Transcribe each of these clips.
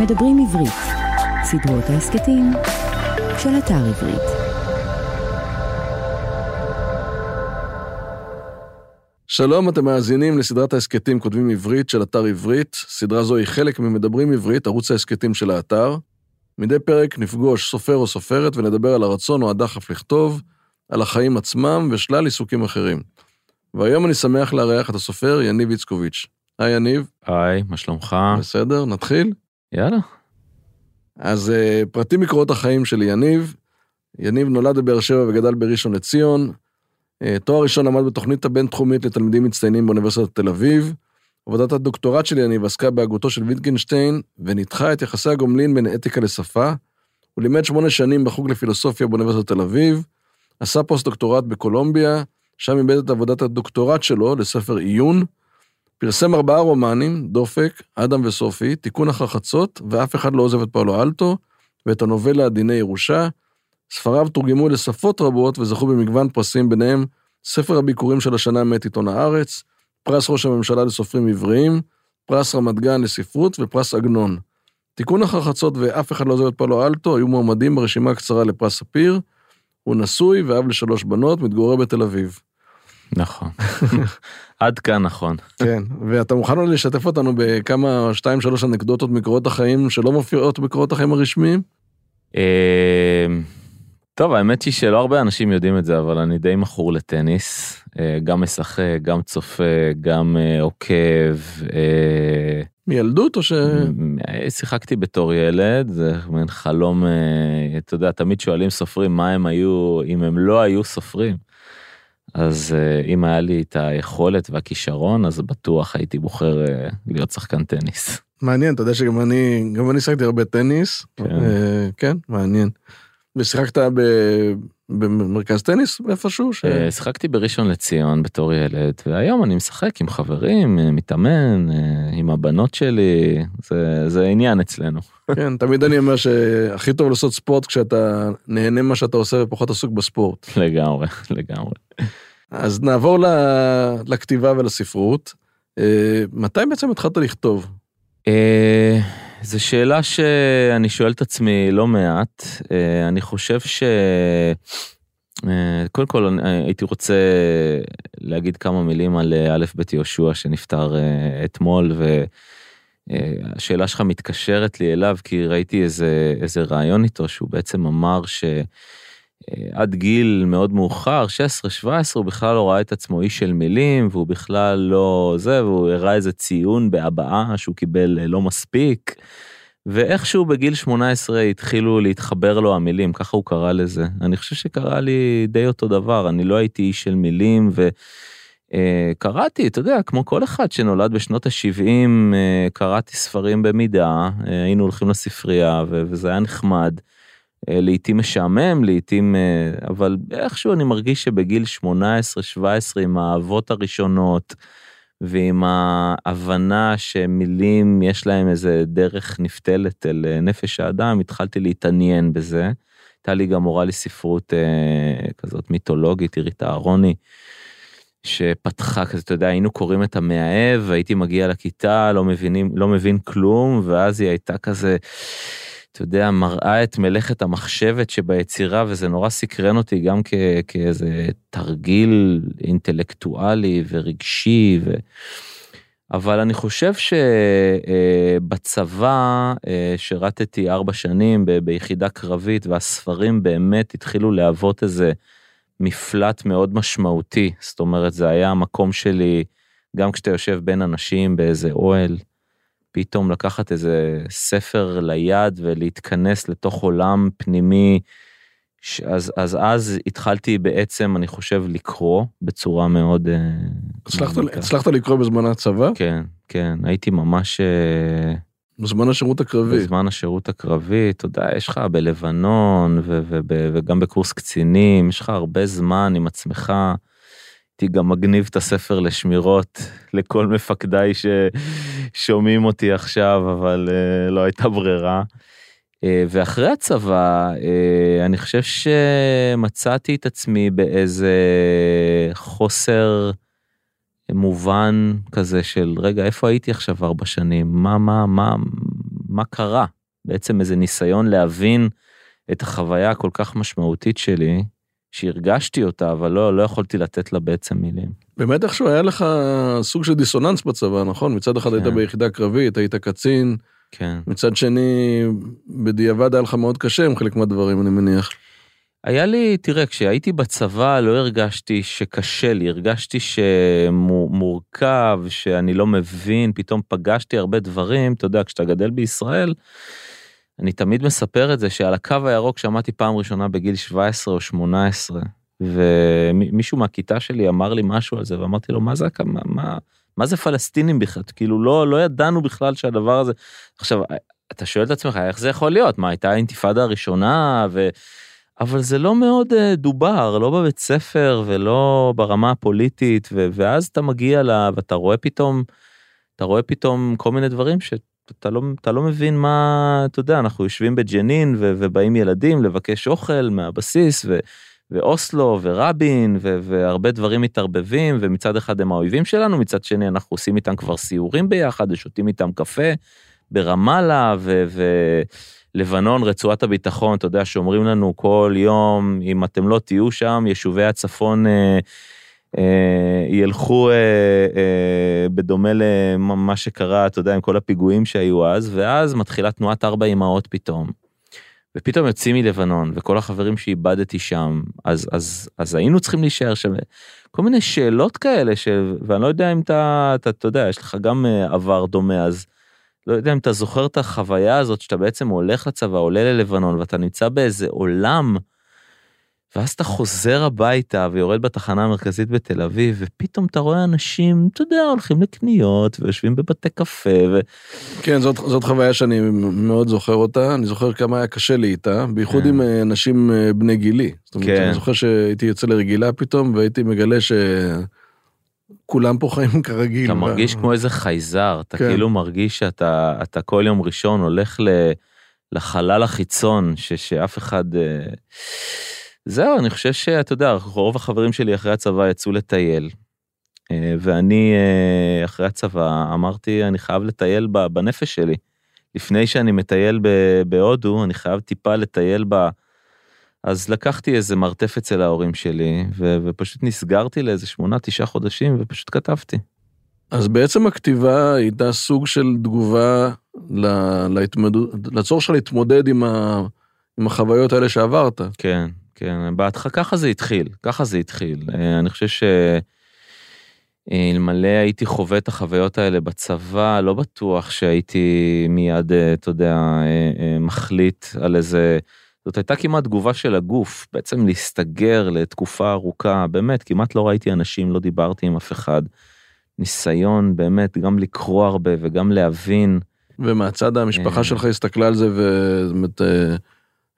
מדברים עברית, סדרות ההסכתים של אתר עברית. שלום, אתם מאזינים לסדרת ההסכתים כותבים עברית של אתר עברית. סדרה זו היא חלק ממדברים עברית, ערוץ ההסכתים של האתר. מדי פרק נפגוש סופר או סופרת ונדבר על הרצון או הדחף לכתוב, על החיים עצמם ושלל עיסוקים אחרים. והיום אני שמח לארח את הסופר יניב איצקוביץ'. היי יניב. היי, מה שלומך? בסדר, נתחיל? יאללה. אז uh, פרטים מקורות החיים של יניב. יניב נולד בבאר שבע וגדל בראשון לציון. Uh, תואר ראשון למד בתוכנית הבינתחומית לתלמידים מצטיינים באוניברסיטת תל אביב. עבודת הדוקטורט של יניב עסקה בהגותו של ויטגנשטיין, וניתחה את יחסי הגומלין בין אתיקה לשפה. הוא לימד שמונה שנים בחוג לפילוסופיה באוניברסיטת תל אביב, עשה פוסט-דוקטורט בקולומביה, שם איבד את עבודת הדוקטורט שלו לספר עיון, פרסם ארבעה רומנים, דופק, אדם וסופי, תיקון אחר ואף אחד לא עוזב את פאולו אלטו, ואת הנובלה דיני ירושה. ספריו תורגמו לשפות רבות וזכו במגוון פרסים, ביניהם ספר הביקורים של השנה מאת עיתון הארץ, פרס ראש הממשלה לסופרים עבריים, פרס רמת גן לספרות ופרס עגנון. תיקון אחר ואף אחד לא עוזב את פאולו אלטו היו מועמדים ברשימה הקצרה לפרס ספיר. הוא נשוי ואב לשלוש בנות, מתגורר בתל אביב. נכון. עד כאן נכון. כן, ואתה מוכן לשתף אותנו בכמה, שתיים, שלוש אנקדוטות מקורות החיים שלא מופיעות בקורות החיים הרשמיים? אה, טוב, האמת היא שלא הרבה אנשים יודעים את זה, אבל אני די מכור לטניס. אה, גם משחק, גם צופה, גם אה, עוקב. מילדות או ש... שיחקתי בתור ילד, זה מין חלום, אתה יודע, תמיד שואלים סופרים מה הם היו, אם הם לא היו סופרים. אז אם היה לי את היכולת והכישרון, אז בטוח הייתי בוחר להיות שחקן טניס. מעניין, אתה יודע שגם אני, גם אני שחקתי הרבה טניס. כן, כן מעניין. ושיחקת ב... במרכז טניס איפשהו? ש... שיחקתי בראשון לציון בתור ילד, והיום אני משחק עם חברים, מתאמן, עם הבנות שלי, זה, זה עניין אצלנו. כן, תמיד אני אומר שהכי טוב לעשות ספורט כשאתה נהנה מה שאתה עושה ופחות עסוק בספורט. לגמרי, לגמרי. אז נעבור לכתיבה ולספרות. מתי בעצם התחלת לכתוב? זו שאלה שאני שואל את עצמי לא מעט. אני חושב ש... קודם כל הייתי רוצה להגיד כמה מילים על א' ב' יהושע שנפטר אתמול והשאלה שלך מתקשרת לי אליו כי ראיתי איזה איזה רעיון איתו שהוא בעצם אמר ש... עד גיל מאוד מאוחר 16-17 הוא בכלל לא ראה את עצמו איש של מילים והוא בכלל לא זה והוא הראה איזה ציון בהבעה שהוא קיבל לא מספיק. ואיכשהו בגיל 18 התחילו להתחבר לו המילים ככה הוא קרא לזה אני חושב שקרה לי די אותו דבר אני לא הייתי איש של מילים וקראתי אתה יודע כמו כל אחד שנולד בשנות ה-70 קראתי ספרים במידה היינו הולכים לספרייה וזה היה נחמד. לעתים משעמם, לעתים, אבל איכשהו אני מרגיש שבגיל 18-17 עם האהבות הראשונות ועם ההבנה שמילים יש להם איזה דרך נפתלת אל נפש האדם, התחלתי להתעניין בזה. הייתה לי גם מורה לספרות כזאת מיתולוגית, עירית אהרוני, שפתחה כזה, אתה יודע, היינו קוראים את המאהב, הייתי מגיע לכיתה, לא מבינים, לא מבין כלום, ואז היא הייתה כזה... אתה יודע, מראה את מלאכת המחשבת שביצירה, וזה נורא סקרן אותי גם כ, כאיזה תרגיל אינטלקטואלי ורגשי. ו... אבל אני חושב שבצבא שירתתי ארבע שנים ביחידה קרבית, והספרים באמת התחילו להוות איזה מפלט מאוד משמעותי. זאת אומרת, זה היה המקום שלי, גם כשאתה יושב בין אנשים באיזה אוהל. פתאום לקחת איזה ספר ליד ולהתכנס לתוך עולם פנימי. אז אז אז התחלתי בעצם אני חושב לקרוא בצורה מאוד הצלחת, הצלחת לקרוא בזמן הצבא כן כן הייתי ממש בזמן השירות הקרבי בזמן השירות הקרבי אתה יודע יש לך בלבנון ו- ו- וגם בקורס קצינים יש לך הרבה זמן עם עצמך. הייתי גם מגניב את הספר לשמירות לכל מפקדיי ששומעים אותי עכשיו, אבל uh, לא הייתה ברירה. Uh, ואחרי הצבא, uh, אני חושב שמצאתי את עצמי באיזה חוסר מובן כזה של רגע, איפה הייתי עכשיו ארבע שנים? מה, מה, מה, מה קרה, בעצם איזה ניסיון להבין את החוויה הכל כך משמעותית שלי, שהרגשתי אותה, אבל לא, לא יכולתי לתת לה בעצם מילים. באמת איכשהו היה לך סוג של דיסוננס בצבא, נכון? מצד אחד היית כן. ביחידה קרבית, היית קצין, כן. מצד שני, בדיעבד היה לך מאוד קשה עם חלק מהדברים, אני מניח. היה לי, תראה, כשהייתי בצבא לא הרגשתי שקשה לי, הרגשתי שמורכב, שאני לא מבין, פתאום פגשתי הרבה דברים, אתה יודע, כשאתה גדל בישראל, אני תמיד מספר את זה שעל הקו הירוק שמעתי פעם ראשונה בגיל 17 או 18, ומישהו מהכיתה שלי אמר לי משהו על זה, ואמרתי לו, מה זה, מה, מה, מה זה פלסטינים בכלל? כאילו, לא, לא ידענו בכלל שהדבר הזה... עכשיו, אתה שואל את עצמך, איך זה יכול להיות? מה, הייתה האינתיפאדה הראשונה, ו... אבל זה לא מאוד אה, דובר, לא בבית ספר ולא ברמה הפוליטית, ו- ואז אתה מגיע ל... ואתה רואה פתאום, אתה רואה פתאום כל מיני דברים שאתה לא, אתה לא מבין מה, אתה יודע, אנחנו יושבים בג'נין ו- ובאים ילדים לבקש אוכל מהבסיס, ו- ואוסלו ורבין ו- והרבה דברים מתערבבים, ומצד אחד הם האויבים שלנו, מצד שני אנחנו עושים איתם כבר סיורים ביחד ושותים איתם קפה ברמאללה, ו... ו- לבנון, רצועת הביטחון, אתה יודע, שאומרים לנו כל יום, אם אתם לא תהיו שם, יישובי הצפון אה, ילכו אה, אה, בדומה למה שקרה, אתה יודע, עם כל הפיגועים שהיו אז, ואז מתחילה תנועת ארבע אמהות פתאום. ופתאום יוצאים מלבנון, וכל החברים שאיבדתי שם, אז, אז, אז היינו צריכים להישאר שם. כל מיני שאלות כאלה, ש... ואני לא יודע אם אתה, אתה, אתה יודע, יש לך גם אה, עבר דומה, אז לא יודע אם אתה זוכר את החוויה הזאת שאתה בעצם הולך לצבא, עולה ללבנון, ואתה נמצא באיזה עולם, ואז אתה חוזר הביתה ויורד בתחנה המרכזית בתל אביב, ופתאום אתה רואה אנשים, אתה יודע, הולכים לקניות ויושבים בבתי קפה, ו... כן, זאת, זאת חוויה שאני מאוד זוכר אותה, אני זוכר כמה היה קשה לי איתה, בייחוד כן. עם אה, אנשים אה, בני גילי. זאת אומרת, כן. אני זוכר שהייתי יוצא לרגילה פתאום, והייתי מגלה שכולם פה חיים כרגיל. אתה מרגיש כמו איזה חייזר, אתה כן. כאילו מרגיש שאתה אתה כל יום ראשון הולך ל, לחלל החיצון, ש, שאף אחד... זהו, אני חושב שאתה יודע, רוב החברים שלי אחרי הצבא יצאו לטייל. אה, ואני אה, אחרי הצבא אמרתי, אני חייב לטייל בנפש שלי. לפני שאני מטייל בהודו, אני חייב טיפה לטייל ב... אז לקחתי איזה מרתף אצל ההורים שלי, ו- ופשוט נסגרתי לאיזה שמונה, תשעה חודשים, ופשוט כתבתי. אז בעצם הכתיבה הייתה סוג של תגובה ל- להתמודד, לצורך שלך להתמודד עם, ה, עם החוויות האלה שעברת. כן, כן, בהתחלה ככה זה התחיל, ככה זה התחיל. אה, אני חושב ש... אה, אלמלא הייתי חווה את החוויות האלה בצבא, לא בטוח שהייתי מיד, אה, אתה יודע, מחליט על איזה... זאת הייתה כמעט תגובה של הגוף, בעצם להסתגר לתקופה ארוכה, באמת, כמעט לא ראיתי אנשים, לא דיברתי עם אף אחד. ניסיון באמת גם לקרוא הרבה וגם להבין. ומהצד המשפחה. שלך הסתכלה על זה וזאת אומרת,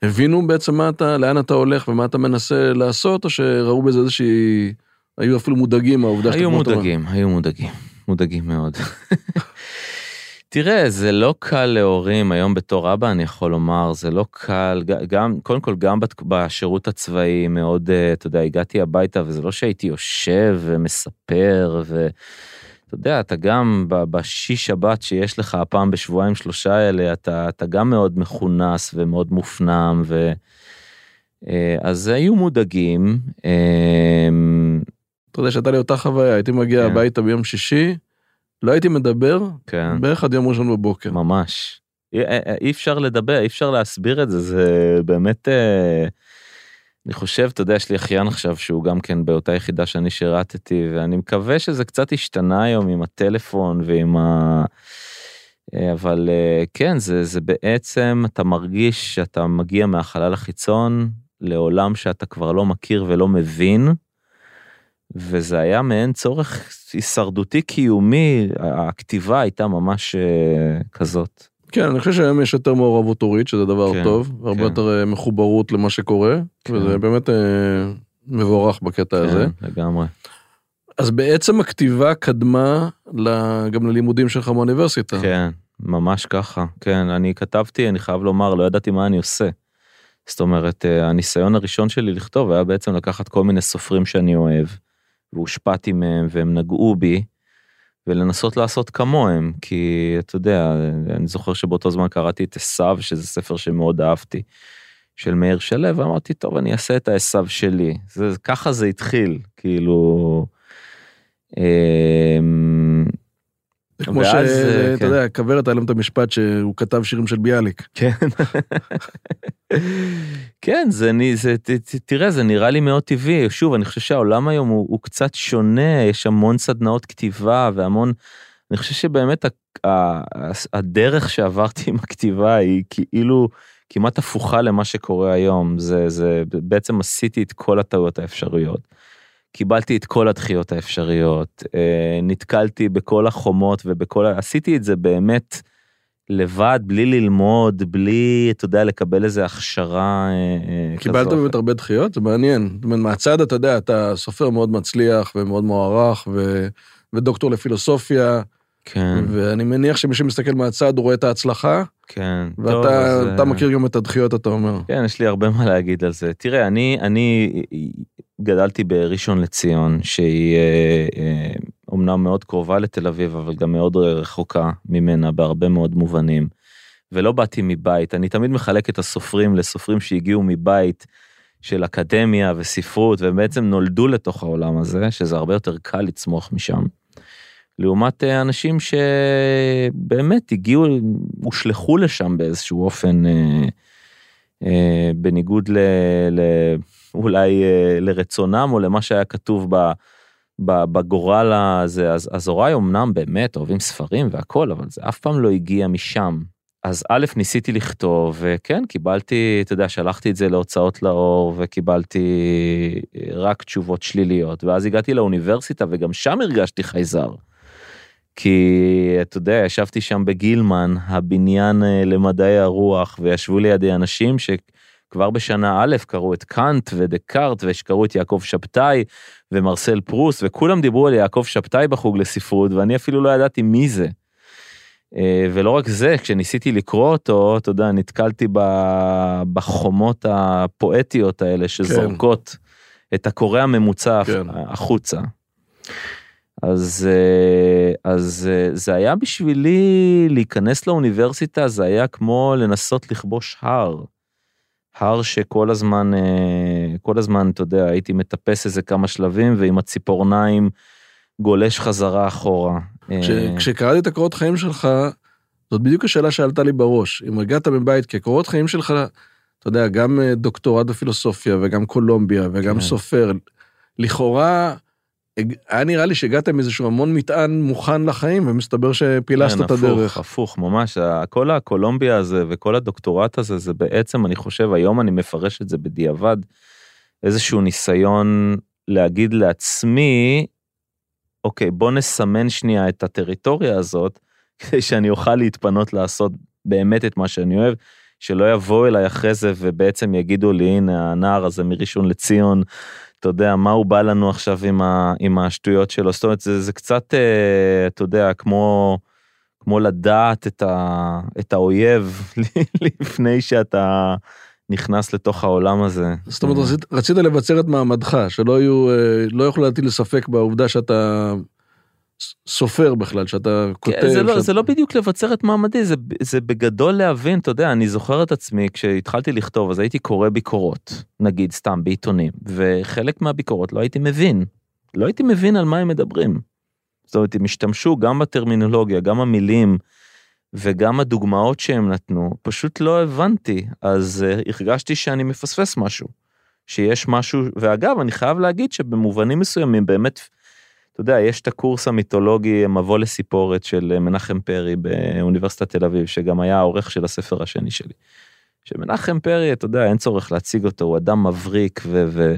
הבינו בעצם מה אתה, לאן אתה הולך ומה אתה מנסה לעשות, או שראו בזה איזושהי, היו אפילו מודאגים מהעובדה שאתה היו. מודאגים, היו מודאגים, מודאגים מאוד. תראה, זה לא קל להורים, היום בתור אבא אני יכול לומר, זה לא קל, גם, קודם כל גם בשירות הצבאי מאוד, אה, אתה יודע, הגעתי הביתה וזה לא שהייתי יושב ומספר, ואתה יודע, אתה גם ב- בשישי שבת שיש לך הפעם בשבועיים שלושה האלה, אתה, אתה גם מאוד מכונס ומאוד מופנם, ו... אה, אז היו מודאגים, אה, אתה יודע שהייתה לי אותה חוויה, הייתי מגיע כן. הביתה ביום שישי, לא הייתי מדבר, כן. בערך עד יום ראשון בבוקר. ממש. אי, אי- אי אפשר לדבר, אי אפשר להסביר את זה, זה באמת, אה, אני חושב, אתה יודע, יש לי אחיין עכשיו שהוא גם כן באותה יחידה שאני שירתתי, ואני מקווה שזה קצת השתנה היום עם הטלפון ועם ה... אה, אבל אה, כן, זה, זה בעצם, אתה מרגיש שאתה מגיע מהחלל החיצון לעולם שאתה כבר לא מכיר ולא מבין, וזה היה מעין צורך הישרדותי קיומי, הכתיבה הייתה ממש אה, כזאת. כן, אני חושב שהיום יש יותר מעורבות הורית, שזה דבר כן, טוב, והרבה כן. יותר אה, מחוברות למה שקורה, כן. וזה באמת אה, מבורך בקטע הזה. כן, לגמרי. אז בעצם הכתיבה קדמה גם ללימודים שלך באוניברסיטה. כן, ממש ככה. כן, אני כתבתי, אני חייב לומר, לא ידעתי מה אני עושה. זאת אומרת, אה, הניסיון הראשון שלי לכתוב היה בעצם לקחת כל מיני סופרים שאני אוהב, והושפעתי מהם והם נגעו בי, ולנסות לעשות כמוהם, כי אתה יודע, אני זוכר שבאותו זמן קראתי את עשיו, שזה ספר שמאוד אהבתי, של מאיר שלו, ואמרתי, טוב, אני אעשה את העשיו שלי. זה, ככה זה התחיל, כאילו... זה כמו שאתה כן. יודע, כוורת היה להם את המשפט שהוא כתב שירים של ביאליק. כן. כן, זה, אני- זה, ת- ת- תראה, זה נראה לי מאוד טבעי. שוב, אני חושב שהעולם היום הוא, הוא קצת שונה, יש המון סדנאות כתיבה והמון... אני חושב שבאמת ה- ה- הדרך שעברתי עם הכתיבה היא כאילו כמעט הפוכה למה שקורה היום. זה, זה, בעצם עשיתי את כל הטעויות האפשריות. קיבלתי את כל הדחיות האפשריות, אה, נתקלתי בכל החומות ובכל, עשיתי את זה באמת לבד, בלי ללמוד, בלי, אתה יודע, לקבל איזה הכשרה אה, אה, כזו. קיבלת באמת הרבה דחיות? זה מעניין. זאת אומרת, מהצד אתה יודע, אתה סופר מאוד מצליח ומאוד מוערך, ו... ודוקטור לפילוסופיה, כן, ואני מניח שמי שמסתכל מהצד הוא רואה את ההצלחה, כן. טוב, ואתה אז, אתה אה, מכיר גם את הדחיות, אתה אומר. כן, יש לי הרבה מה להגיד על זה. תראה, אני, אני גדלתי בראשון לציון, שהיא אה, אה, אומנם מאוד קרובה לתל אביב, אבל גם מאוד רחוקה ממנה בהרבה מאוד מובנים. ולא באתי מבית, אני תמיד מחלק את הסופרים לסופרים שהגיעו מבית של אקדמיה וספרות, והם בעצם נולדו לתוך העולם הזה, שזה הרבה יותר קל לצמוח משם. לעומת אה, אנשים שבאמת הגיעו, הושלכו לשם באיזשהו אופן, אה, אה, בניגוד ל, ל, אולי לרצונם או למה שהיה כתוב ב, בגורל הזה. אז, אז הוריי אמנם באמת אוהבים ספרים והכל, אבל זה אף פעם לא הגיע משם. אז א', ניסיתי לכתוב, וכן, קיבלתי, אתה יודע, שלחתי את זה להוצאות לאור, וקיבלתי רק תשובות שליליות, ואז הגעתי לאוניברסיטה, וגם שם הרגשתי חייזר. כי, אתה יודע, ישבתי שם בגילמן, הבניין אה, למדעי הרוח, וישבו לידי אנשים שכבר בשנה א' קראו את קאנט ודקארט, ושקראו את יעקב שבתאי ומרסל פרוס, וכולם דיברו על יעקב שבתאי בחוג לספרות, ואני אפילו לא ידעתי מי זה. אה, ולא רק זה, כשניסיתי לקרוא אותו, אתה יודע, נתקלתי בחומות הפואטיות האלה שזורקות את הקורא הממוצע כן. החוצה. אז, אה, אז אה, זה היה בשבילי להיכנס לאוניברסיטה, זה היה כמו לנסות לכבוש הר. הר שכל הזמן, אה, כל הזמן, אתה יודע, הייתי מטפס איזה כמה שלבים ועם הציפורניים גולש חזרה אחורה. כש, כשקראתי את הקורות חיים שלך, זאת בדיוק השאלה שעלתה לי בראש. אם הגעת מבית, כי הקורות חיים שלך, אתה יודע, גם דוקטורט בפילוסופיה וגם קולומביה וגם כן. סופר, לכאורה, היה נראה לי שהגעת עם איזשהו המון מטען מוכן לחיים, ומסתבר שפילסת כן, את הדרך. הפוך, הפוך, ממש, כל הקולומביה הזה וכל הדוקטורט הזה, זה בעצם, אני חושב, היום אני מפרש את זה בדיעבד, איזשהו ניסיון להגיד לעצמי, אוקיי, בוא נסמן שנייה את הטריטוריה הזאת, כדי שאני אוכל להתפנות לעשות באמת את מה שאני אוהב, שלא יבואו אליי אחרי זה ובעצם יגידו לי, הנה, הנער הזה מראשון לציון, אתה יודע, מה הוא בא לנו עכשיו עם, ה, עם השטויות שלו, זאת אומרת, זה, זה קצת, אה, אתה יודע, כמו, כמו לדעת את, ה, את האויב לפני שאתה נכנס לתוך העולם הזה. זאת אומרת, רצית, רצית לבצר את מעמדך, שלא יהיו, אה, לא יוכלו להטיל ספק בעובדה שאתה סופר בכלל, שאתה כותב. כן, זה, לא, שאתה... זה לא בדיוק לבצר את מעמדי, זה, זה בגדול להבין, אתה יודע, אני זוכר את עצמי, כשהתחלתי לכתוב, אז הייתי קורא ביקורות, נגיד סתם בעיתונים, וחלק מהביקורות לא הייתי מבין. לא הייתי מבין על מה הם מדברים. זאת אומרת, הם השתמשו גם בטרמינולוגיה, גם המילים, וגם הדוגמאות שהם נתנו, פשוט לא הבנתי, אז uh, הרגשתי שאני מפספס משהו. שיש משהו, ואגב, אני חייב להגיד שבמובנים מסוימים באמת, אתה יודע, יש את הקורס המיתולוגי מבוא לסיפורת של מנחם פרי באוניברסיטת תל אביב, שגם היה העורך של הספר השני שלי. שמנחם פרי, אתה יודע, אין צורך להציג אותו, הוא אדם מבריק, ו... ו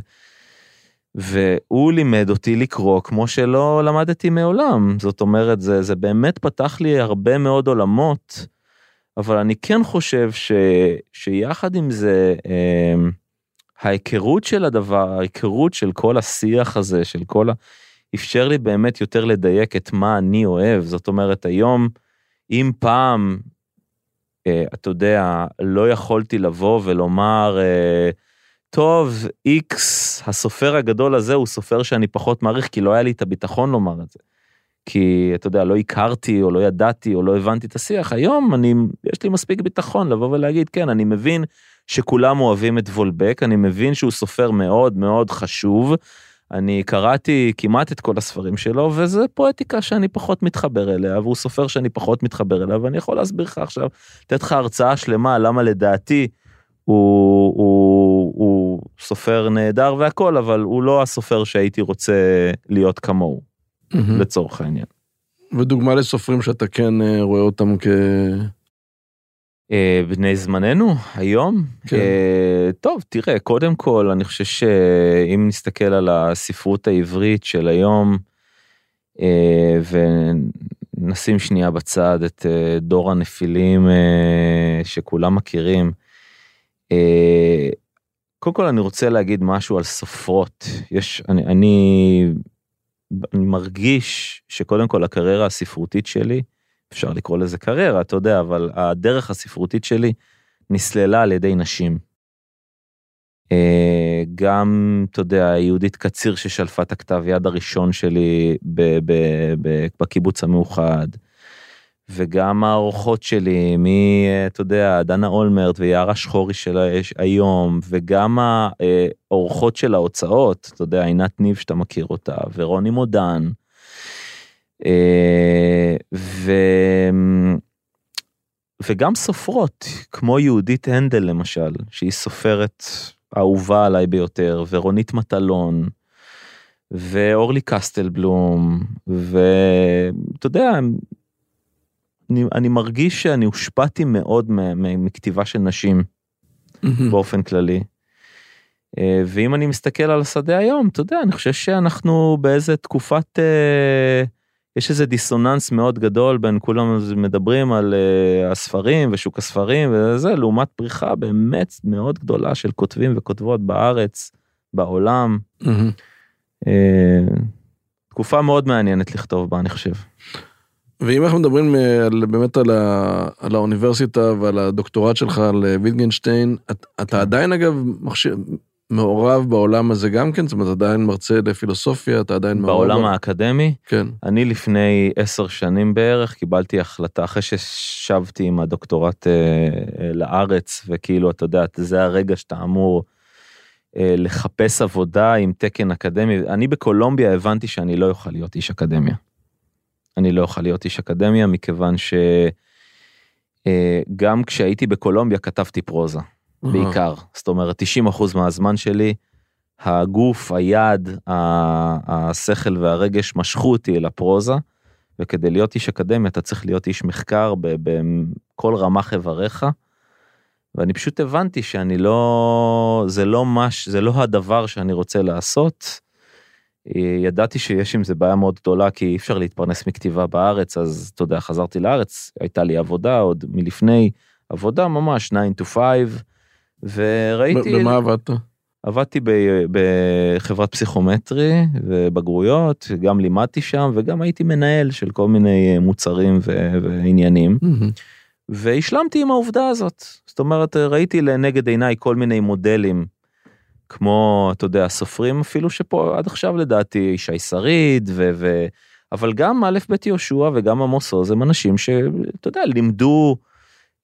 והוא לימד אותי לקרוא כמו שלא למדתי מעולם. זאת אומרת, זה, זה באמת פתח לי הרבה מאוד עולמות, אבל אני כן חושב ש, שיחד עם זה, אה, ההיכרות של הדבר, ההיכרות של כל השיח הזה, של כל ה... אפשר לי באמת יותר לדייק את מה אני אוהב. זאת אומרת, היום, אם פעם, אה, אתה יודע, לא יכולתי לבוא ולומר, אה, טוב, איקס, הסופר הגדול הזה הוא סופר שאני פחות מעריך, כי לא היה לי את הביטחון לומר את זה. כי אתה יודע, לא הכרתי או לא ידעתי או לא הבנתי את השיח, היום אני, יש לי מספיק ביטחון לבוא ולהגיד, כן, אני מבין שכולם אוהבים את וולבק, אני מבין שהוא סופר מאוד מאוד חשוב. אני קראתי כמעט את כל הספרים שלו וזה פואטיקה שאני פחות מתחבר אליה והוא סופר שאני פחות מתחבר אליה ואני יכול להסביר לך עכשיו, לתת לך הרצאה שלמה למה לדעתי הוא, הוא, הוא סופר נהדר והכל אבל הוא לא הסופר שהייתי רוצה להיות כמוהו לצורך העניין. ודוגמה לסופרים שאתה כן אה, רואה אותם כ... אה, בני זמננו היום כן. אה, טוב תראה קודם כל אני חושב שאם נסתכל על הספרות העברית של היום אה, ונשים שנייה בצד את דור הנפילים שכולם מכירים. קודם כל אני רוצה להגיד משהו על סופרות יש אני אני, אני מרגיש שקודם כל הקריירה הספרותית שלי. אפשר לקרוא לזה קריירה, אתה יודע, אבל הדרך הספרותית שלי נסללה על ידי נשים. אה, גם, אתה יודע, יהודית קציר ששלפה את הכתב יד הראשון שלי בקיבוץ המאוחד, וגם האורחות שלי, מ... אתה יודע, דנה אולמרט ויערה שחורי של היום, וגם האורחות של ההוצאות, אתה יודע, עינת ניב שאתה מכיר אותה, ורוני מודן, אה, ו... וגם סופרות כמו יהודית הנדל למשל שהיא סופרת אהובה עליי ביותר ורונית מטלון ואורלי קסטלבלום ואתה יודע אני, אני מרגיש שאני הושפעתי מאוד מכתיבה של נשים באופן כללי. אה, ואם אני מסתכל על השדה היום אתה יודע אני חושב שאנחנו באיזה תקופת. אה, יש איזה דיסוננס מאוד גדול בין כולם מדברים על uh, הספרים ושוק הספרים וזה לעומת פריחה באמת מאוד גדולה של כותבים וכותבות בארץ בעולם. Mm-hmm. Uh, תקופה מאוד מעניינת לכתוב בה אני חושב. ואם אנחנו מדברים אה, על, באמת על, ה, על האוניברסיטה ועל הדוקטורט שלך על ויטגנשטיין, אתה כן. עדיין אגב מכשיר, מעורב בעולם הזה גם כן? זאת אומרת, עדיין מרצה לפילוסופיה, אתה עדיין מעורב? בעולם האקדמי? כן. אני לפני עשר שנים בערך קיבלתי החלטה, אחרי ששבתי עם הדוקטורט אה, אה, לארץ, וכאילו, אתה יודע, זה הרגע שאתה אמור אה, לחפש עבודה עם תקן אקדמי. אני בקולומביה הבנתי שאני לא אוכל להיות איש אקדמיה. אני לא אוכל להיות איש אקדמיה מכיוון שגם אה, כשהייתי בקולומביה כתבתי פרוזה. בעיקר. זאת אומרת, 90% מהזמן שלי, הגוף, היד, השכל והרגש משכו אותי אל הפרוזה, וכדי להיות איש אקדמיה אתה צריך להיות איש מחקר בכל רמ"ח איבריך. ואני פשוט הבנתי שאני לא, זה לא מש, זה לא הדבר שאני רוצה לעשות. ידעתי שיש עם זה בעיה מאוד גדולה כי אי אפשר להתפרנס מכתיבה בארץ אז אתה יודע חזרתי לארץ הייתה לי עבודה עוד מלפני עבודה ממש 9 to 5 וראיתי... במה עבדת? עבדתי בחברת פסיכומטרי ובגרויות, גם לימדתי שם וגם הייתי מנהל של כל מיני מוצרים ועניינים. והשלמתי עם העובדה הזאת. זאת אומרת, ראיתי לנגד עיניי כל מיני מודלים, כמו, אתה יודע, סופרים אפילו שפה עד עכשיו לדעתי, ישי שריד, ו... ו... אבל גם א' ב' יהושע וגם עמוס עוז הם אנשים שאתה יודע, לימדו אה,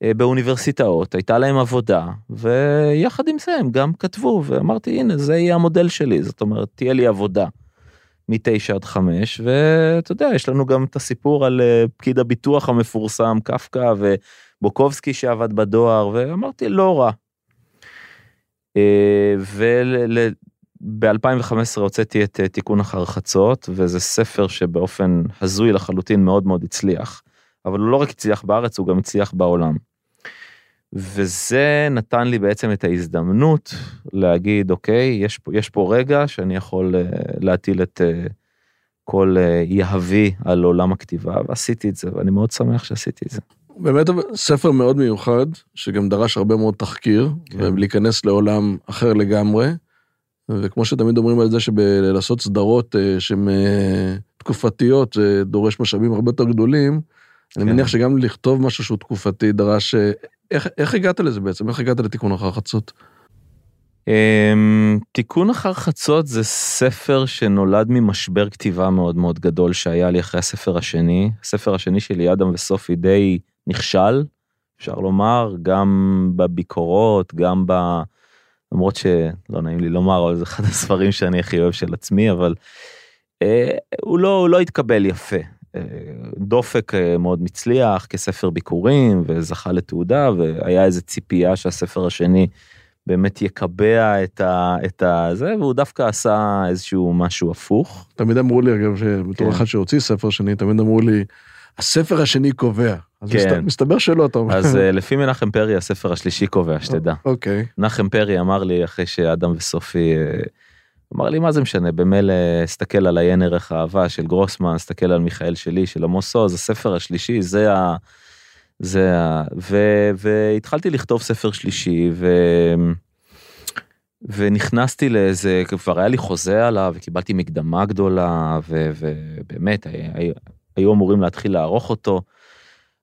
באוניברסיטאות, הייתה להם עבודה, ויחד עם זה הם גם כתבו, ואמרתי, הנה, זה יהיה המודל שלי, זאת אומרת, תהיה לי עבודה מתשע עד חמש, ואתה יודע, יש לנו גם את הסיפור על אה, פקיד הביטוח המפורסם, קפקא, ובוקובסקי שעבד בדואר, ואמרתי, לא רע. אה, וב-2015 הוצאתי את תיקון אחר חצות, וזה ספר שבאופן הזוי לחלוטין מאוד מאוד הצליח. אבל הוא לא רק הצליח בארץ, הוא גם הצליח בעולם. וזה נתן לי בעצם את ההזדמנות להגיד אוקיי יש יש פה רגע שאני יכול uh, להטיל את uh, כל uh, יהבי על עולם הכתיבה ועשיתי את זה ואני מאוד שמח שעשיתי את זה. באמת ספר מאוד מיוחד שגם דרש הרבה מאוד תחקיר כן. ולהיכנס לעולם אחר לגמרי. וכמו שתמיד אומרים על זה שבלעשות סדרות שהן תקופתיות זה דורש משאבים הרבה יותר גדולים. כן. אני מניח שגם לכתוב משהו שהוא תקופתי דרש איך, איך הגעת לזה בעצם? איך הגעת לתיקון אחר חצות? אמ, תיקון אחר חצות זה ספר שנולד ממשבר כתיבה מאוד מאוד גדול שהיה לי אחרי הספר השני. הספר השני שלי, אדם וסופי, די נכשל, אפשר לומר, גם בביקורות, גם ב... למרות שלא נעים לי לומר, אבל זה אחד הספרים שאני הכי אוהב של עצמי, אבל אה, הוא, לא, הוא לא התקבל יפה. דופק אה, מאוד מצליח כספר ביקורים וזכה לתעודה והיה איזה ציפייה שהספר השני באמת יקבע את ה... את ה... זה, והוא דווקא עשה איזשהו משהו הפוך. תמיד אמרו לי, אגב, שבתור כן. אחד שהוציא ספר שני, תמיד אמרו לי, הספר השני קובע. אז כן. מסת- מסתבר שלא, אתה אומר. אז אה, לפי מנחם פרי הספר השלישי קובע, שתדע. אוקיי. מנחם פרי אמר לי אחרי שאדם וסופי, אה, אמר לי מה זה משנה, במילא הסתכל על עיין ערך האהבה של גרוסמן, הסתכל על מיכאל שלי, של עמוס עוז, הספר השלישי זה ה... זה ה... ו... והתחלתי לכתוב ספר שלישי ו... ונכנסתי לאיזה, כבר היה לי חוזה עליו וקיבלתי מקדמה גדולה ו... ובאמת הי- היו אמורים להתחיל לערוך אותו.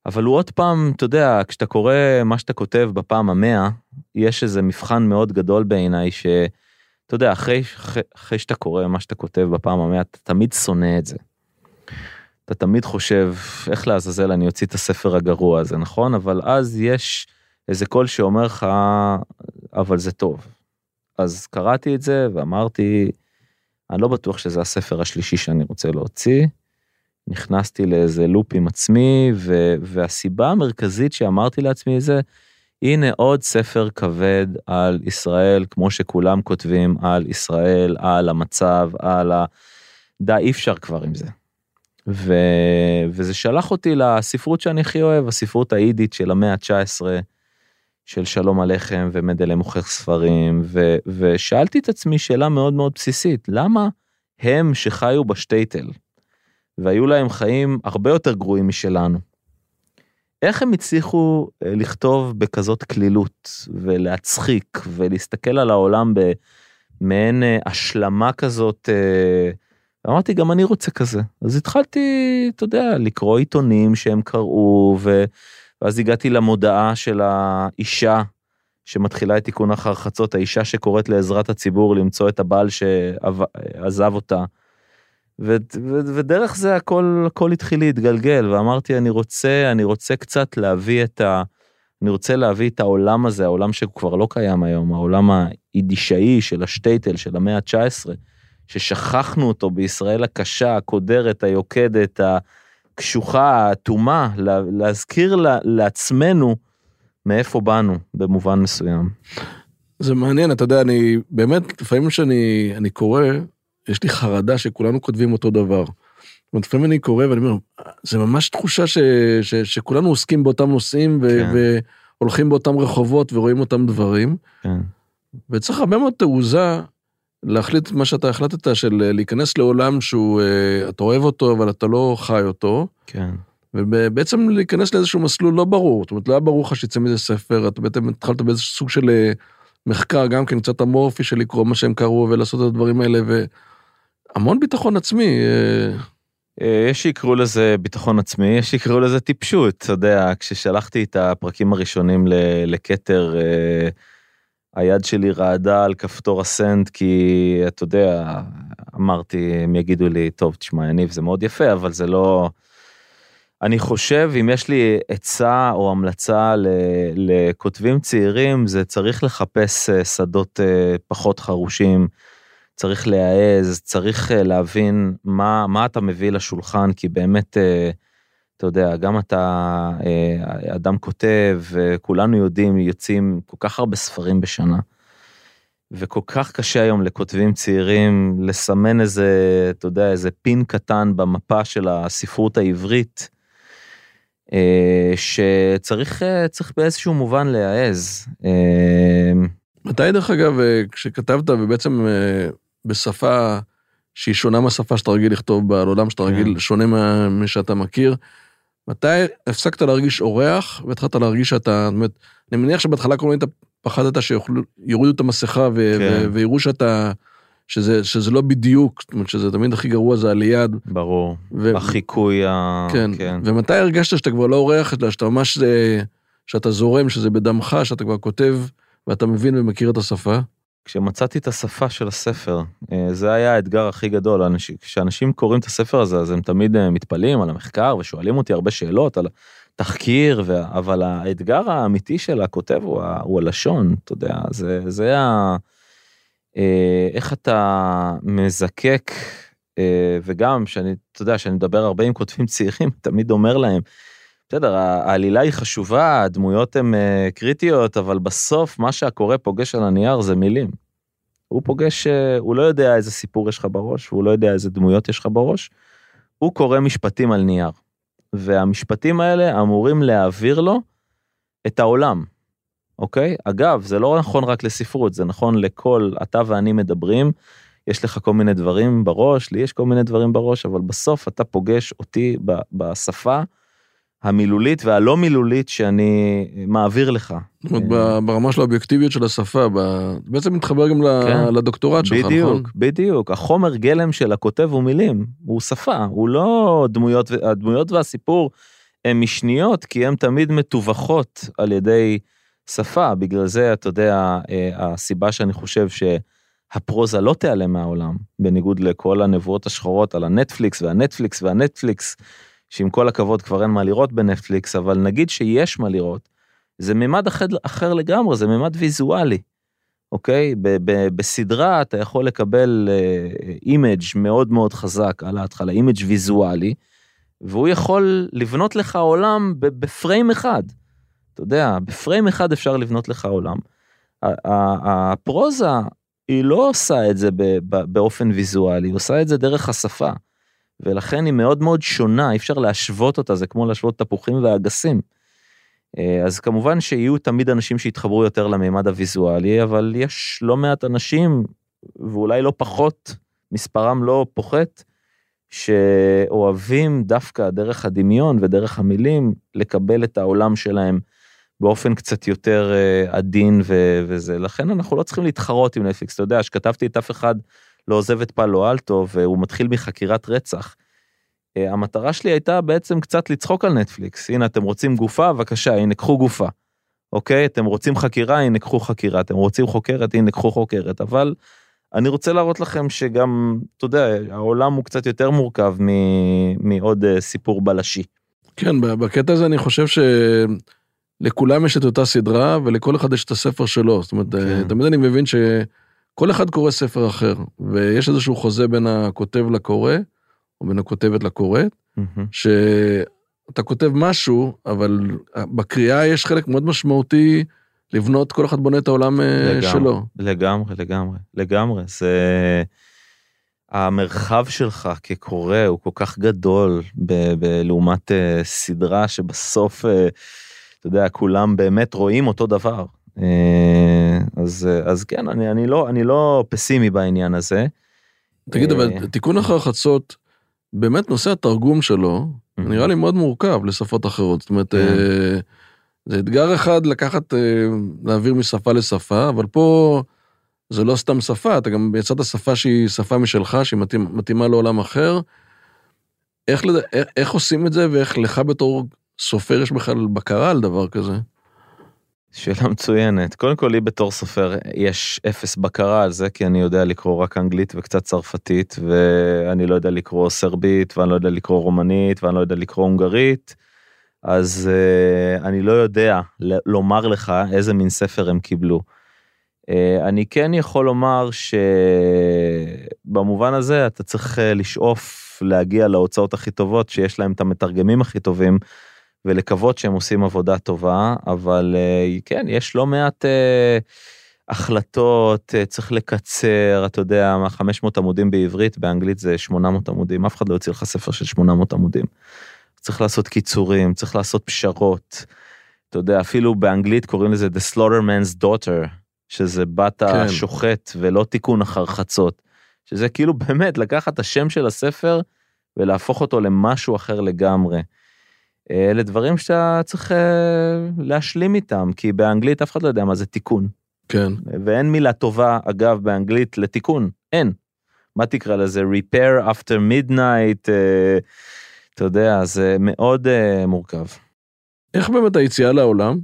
אבל הוא עוד פעם, אתה יודע, כשאתה קורא מה שאתה כותב בפעם המאה, יש איזה מבחן מאוד גדול בעיניי, שאתה יודע, אחרי, אחרי, אחרי שאתה קורא מה שאתה כותב בפעם המאה, אתה תמיד שונא את זה. אתה תמיד חושב, איך לעזאזל אני אוציא את הספר הגרוע הזה, נכון? אבל אז יש איזה קול שאומר לך, אבל זה טוב. אז קראתי את זה ואמרתי, אני לא בטוח שזה הספר השלישי שאני רוצה להוציא. נכנסתי לאיזה לופ עם עצמי, ו- והסיבה המרכזית שאמרתי לעצמי זה, הנה עוד ספר כבד על ישראל, כמו שכולם כותבים על ישראל, על המצב, על ה... די, אי אפשר כבר עם זה. ו... וזה שלח אותי לספרות שאני הכי אוהב, הספרות האידית של המאה ה-19, של שלום עליכם ומדלה מוכר ספרים, ו... ושאלתי את עצמי שאלה מאוד מאוד בסיסית, למה הם שחיו בשטייטל, והיו להם חיים הרבה יותר גרועים משלנו. איך הם הצליחו אה, לכתוב בכזאת קלילות ולהצחיק ולהסתכל על העולם במעין אה, השלמה כזאת. אה, אמרתי גם אני רוצה כזה אז התחלתי אתה יודע לקרוא עיתונים שהם קראו ו... ואז הגעתי למודעה של האישה שמתחילה את תיקון אחר חצות האישה שקוראת לעזרת הציבור למצוא את הבעל שעזב אותה. ו- ו- ודרך זה הכל הכל התחיל להתגלגל ואמרתי אני רוצה אני רוצה קצת להביא את ה... אני רוצה להביא את העולם הזה העולם שכבר לא קיים היום העולם היידישאי של השטייטל של המאה ה-19 ששכחנו אותו בישראל הקשה הקודרת היוקדת הקשוחה האטומה לה- להזכיר לה- לעצמנו מאיפה באנו במובן מסוים. זה מעניין, אתה יודע, אני באמת, לפעמים כשאני אני קורא, יש לי חרדה שכולנו כותבים אותו דבר. לפעמים אני קורא ואני אומר, זה ממש תחושה ש, ש, שכולנו עוסקים באותם נושאים ו, כן. והולכים באותם רחובות ורואים אותם דברים, כן. וצריך הרבה מאוד תעוזה להחליט מה שאתה החלטת, של להיכנס לעולם שהוא, אה, אתה אוהב אותו, אבל אתה לא חי אותו. כן. ובעצם להיכנס לאיזשהו מסלול לא ברור, זאת אומרת, לא היה ברור לך שיצא מזה ספר, אתה בעצם התחלת באיזשהו סוג של אה, מחקר, גם כן קצת אמורפי של לקרוא מה שהם קראו ולעשות את הדברים האלה, והמון ביטחון עצמי. אה, אה, יש שיקראו לזה ביטחון עצמי, יש שיקראו לזה טיפשות, אתה יודע, כששלחתי את הפרקים הראשונים לכתר, אה, היד שלי רעדה על כפתור הסנד, כי אתה יודע, אמרתי, הם יגידו לי, טוב, תשמע, יניב, זה מאוד יפה, אבל זה לא... אני חושב, אם יש לי עצה או המלצה לכותבים צעירים, זה צריך לחפש שדות פחות חרושים. צריך להעז, צריך אה, להבין מה, מה אתה מביא לשולחן, כי באמת, אה, אתה יודע, גם אתה אה, אדם כותב, וכולנו יודעים, יוצאים כל כך הרבה ספרים בשנה. וכל כך קשה היום לכותבים צעירים לסמן איזה, אתה יודע, איזה פין קטן במפה של הספרות העברית, שצריך צריך באיזשהו מובן להעז. מתי דרך אגב, כשכתבת ובעצם בשפה שהיא שונה מהשפה שאתה רגיל לכתוב בה, על עולם שאתה כן. רגיל, שונה מה- משאתה מכיר, מתי הפסקת להרגיש אורח והתחלת להרגיש שאתה, זאת אומרת, אני מניח שבהתחלה כל הזמן היית פחדת שיורידו את המסכה ו- כן. ו- ויראו שאתה, שזה, שזה לא בדיוק, זאת אומרת שזה תמיד הכי גרוע זה הליד. ברור, ו- החיקוי ה... כן. כן. ומתי הרגשת שאתה כבר לא אורח, אלא שאתה ממש, אה, שאתה זורם, שזה בדמך, שאתה כבר כותב ואתה מבין ומכיר את השפה? כשמצאתי את השפה של הספר, אה, זה היה האתגר הכי גדול. אנשים- כשאנשים קוראים את הספר הזה, אז הם תמיד אה, מתפלאים על המחקר ושואלים אותי הרבה שאלות על התחקיר, ו... אבל האתגר האמיתי של הכותב הוא, ה... הוא הלשון, אתה יודע, זה, זה ה... אה, איך אתה מזקק, וגם שאני, אתה יודע, שאני מדבר הרבה עם כותבים צעירים, תמיד אומר להם, בסדר, העלילה היא חשובה, הדמויות הן אה, קריטיות, אבל בסוף מה שהקורא פוגש על הנייר זה מילים. הוא פוגש, אה, הוא לא יודע איזה סיפור יש לך בראש, והוא לא יודע איזה דמויות יש לך בראש, הוא קורא משפטים על נייר. והמשפטים האלה אמורים להעביר לו את העולם, אוקיי? אגב, זה לא נכון רק לספרות, זה נכון לכל, אתה ואני מדברים, יש לך כל מיני דברים בראש, לי יש כל מיני דברים בראש, אבל בסוף אתה פוגש אותי בשפה המילולית והלא מילולית שאני מעביר לך. זאת אומרת, ב- ברמה של האובייקטיביות של השפה, בעצם מתחבר גם כן. לדוקטורט שלך, נכון? בדיוק, בדיוק. החומר גלם של הכותב הוא מילים, הוא שפה, הוא לא דמויות, הדמויות והסיפור הן משניות, כי הן תמיד מתווכות על ידי שפה. בגלל זה, אתה יודע, אה, הסיבה שאני חושב שהפרוזה לא תיעלם מהעולם, בניגוד לכל הנבואות השחורות על הנטפליקס והנטפליקס והנטפליקס, שעם כל הכבוד כבר אין מה לראות בנטפליקס, אבל נגיד שיש מה לראות, זה ממד אחר, אחר לגמרי, זה ממד ויזואלי. אוקיי? ב- ב- בסדרה אתה יכול לקבל image מאוד מאוד חזק על ההתחלה, image ויזואלי, והוא יכול לבנות לך עולם בפריים אחד. אתה יודע, בפריים אחד אפשר לבנות לך עולם. הפרוזה, היא לא עושה את זה באופן ויזואלי, היא עושה את זה דרך השפה. ולכן היא מאוד מאוד שונה, אי אפשר להשוות אותה, זה כמו להשוות תפוחים ואגסים. אה, אז כמובן שיהיו תמיד אנשים שיתחברו יותר למימד הוויזואלי, אבל יש לא מעט אנשים, ואולי לא פחות, מספרם לא פוחת, שאוהבים דווקא דרך הדמיון ודרך המילים לקבל את העולם שלהם באופן קצת יותר אה, עדין ו- וזה. לכן אנחנו לא צריכים להתחרות עם נטפליקס. אתה יודע, שכתבתי את אף אחד לא עוזב את פאלו אלטו והוא מתחיל מחקירת רצח. אה, המטרה שלי הייתה בעצם קצת לצחוק על נטפליקס. הנה, אתם רוצים גופה? בבקשה, הנה, קחו גופה. אוקיי? אתם רוצים חקירה? הנה, קחו חקירה. אתם רוצים חוקרת? הנה, קחו חוקרת. אבל אני רוצה להראות לכם שגם, אתה יודע, העולם הוא קצת יותר מורכב מ- מעוד אה, סיפור בלשי. כן, בקטע הזה אני חושב שלכולם יש את אותה סדרה ולכל אחד יש את הספר שלו. זאת אומרת, כן. תמיד אני מבין שכל אחד קורא ספר אחר, ויש איזשהו חוזה בין הכותב לקורא, או בין הכותבת לקוראת, מהמם. שאתה כותב משהו, אבל בקריאה יש חלק מאוד משמעותי לבנות, כל אחד בונה את העולם אה, לגמרי. שלו. לגמרי, לגמרי, לגמרי. זה... המרחב שלך כקורא הוא כל כך גדול ב- ב- לעומת אה, סדרה שבסוף, אה, אתה יודע, כולם באמת רואים אותו דבר. אה, אז, אה, אז כן, אני, אני, לא, אני לא פסימי בעניין הזה. תגיד, אה, אבל תיקון אחר חצות, באמת נושא התרגום שלו. נראה לי מאוד מורכב לשפות אחרות. זאת אומרת, כן. אה, זה אתגר אחד לקחת, אה, להעביר משפה לשפה, אבל פה זה לא סתם שפה, אתה גם יצאת שפה שהיא שפה משלך, שהיא מתאימה לעולם אחר. איך, לד... איך, איך עושים את זה, ואיך לך בתור סופר יש בכלל בקרה על דבר כזה? שאלה מצוינת. קודם כל, לי בתור סופר יש אפס בקרה על זה, כי אני יודע לקרוא רק אנגלית וקצת צרפתית, ואני לא יודע לקרוא סרבית, ואני לא יודע לקרוא רומנית, ואני לא יודע לקרוא הונגרית, אז uh, אני לא יודע לומר לך איזה מין ספר הם קיבלו. Uh, אני כן יכול לומר שבמובן הזה אתה צריך uh, לשאוף להגיע להוצאות הכי טובות, שיש להם את המתרגמים הכי טובים, ולקוות שהם עושים עבודה טובה, אבל אה, כן, יש לא מעט אה, החלטות, אה, צריך לקצר, אתה יודע, מה 500 עמודים בעברית, באנגלית זה 800 עמודים, אף אחד לא יוציא לך ספר של 800 עמודים. צריך לעשות קיצורים, צריך לעשות פשרות. אתה יודע, אפילו באנגלית קוראים לזה The Slaughterman's Daughter, שזה בת כן. השוחט ולא תיקון אחר חצות. שזה כאילו באמת לקחת את השם של הספר ולהפוך אותו למשהו אחר לגמרי. אלה דברים שאתה צריך אה, להשלים איתם, כי באנגלית אף אחד לא יודע מה זה תיקון. כן. ואין מילה טובה, אגב, באנגלית לתיקון, אין. מה תקרא לזה? repair after midnight, אה, אתה יודע, זה מאוד אה, מורכב. איך באמת היציאה לעולם?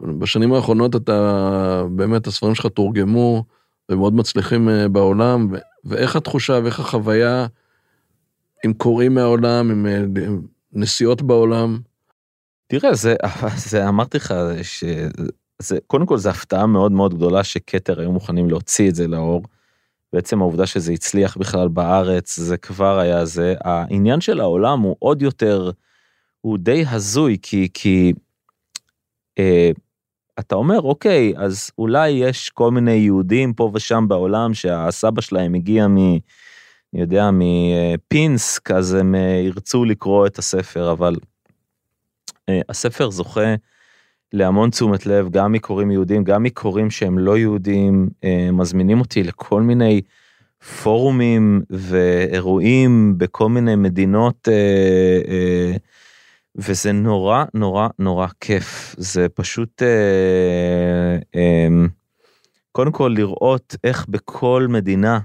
בשנים האחרונות אתה, באמת הספרים שלך תורגמו, ומאוד מצליחים אה, בעולם, ו- ואיך התחושה ואיך החוויה עם קוראים מהעולם, עם אה, עם נסיעות בעולם. תראה, זה, זה אמרתי לך, שזה, קודם כל זו הפתעה מאוד מאוד גדולה שכתר היו מוכנים להוציא את זה לאור. בעצם העובדה שזה הצליח בכלל בארץ, זה כבר היה זה. העניין של העולם הוא עוד יותר, הוא די הזוי, כי, כי אה, אתה אומר, אוקיי, אז אולי יש כל מיני יהודים פה ושם בעולם שהסבא שלהם הגיע מ... אני יודע, מפינסק, אז הם אה, ירצו לקרוא את הספר, אבל אה, הספר זוכה להמון תשומת לב, גם מקוראים יהודים, גם מקוראים שהם לא יהודים, אה, מזמינים אותי לכל מיני פורומים ואירועים בכל מיני מדינות, וזה נורא נורא נורא כיף, זה פשוט, קודם כל לראות איך בכל מדינה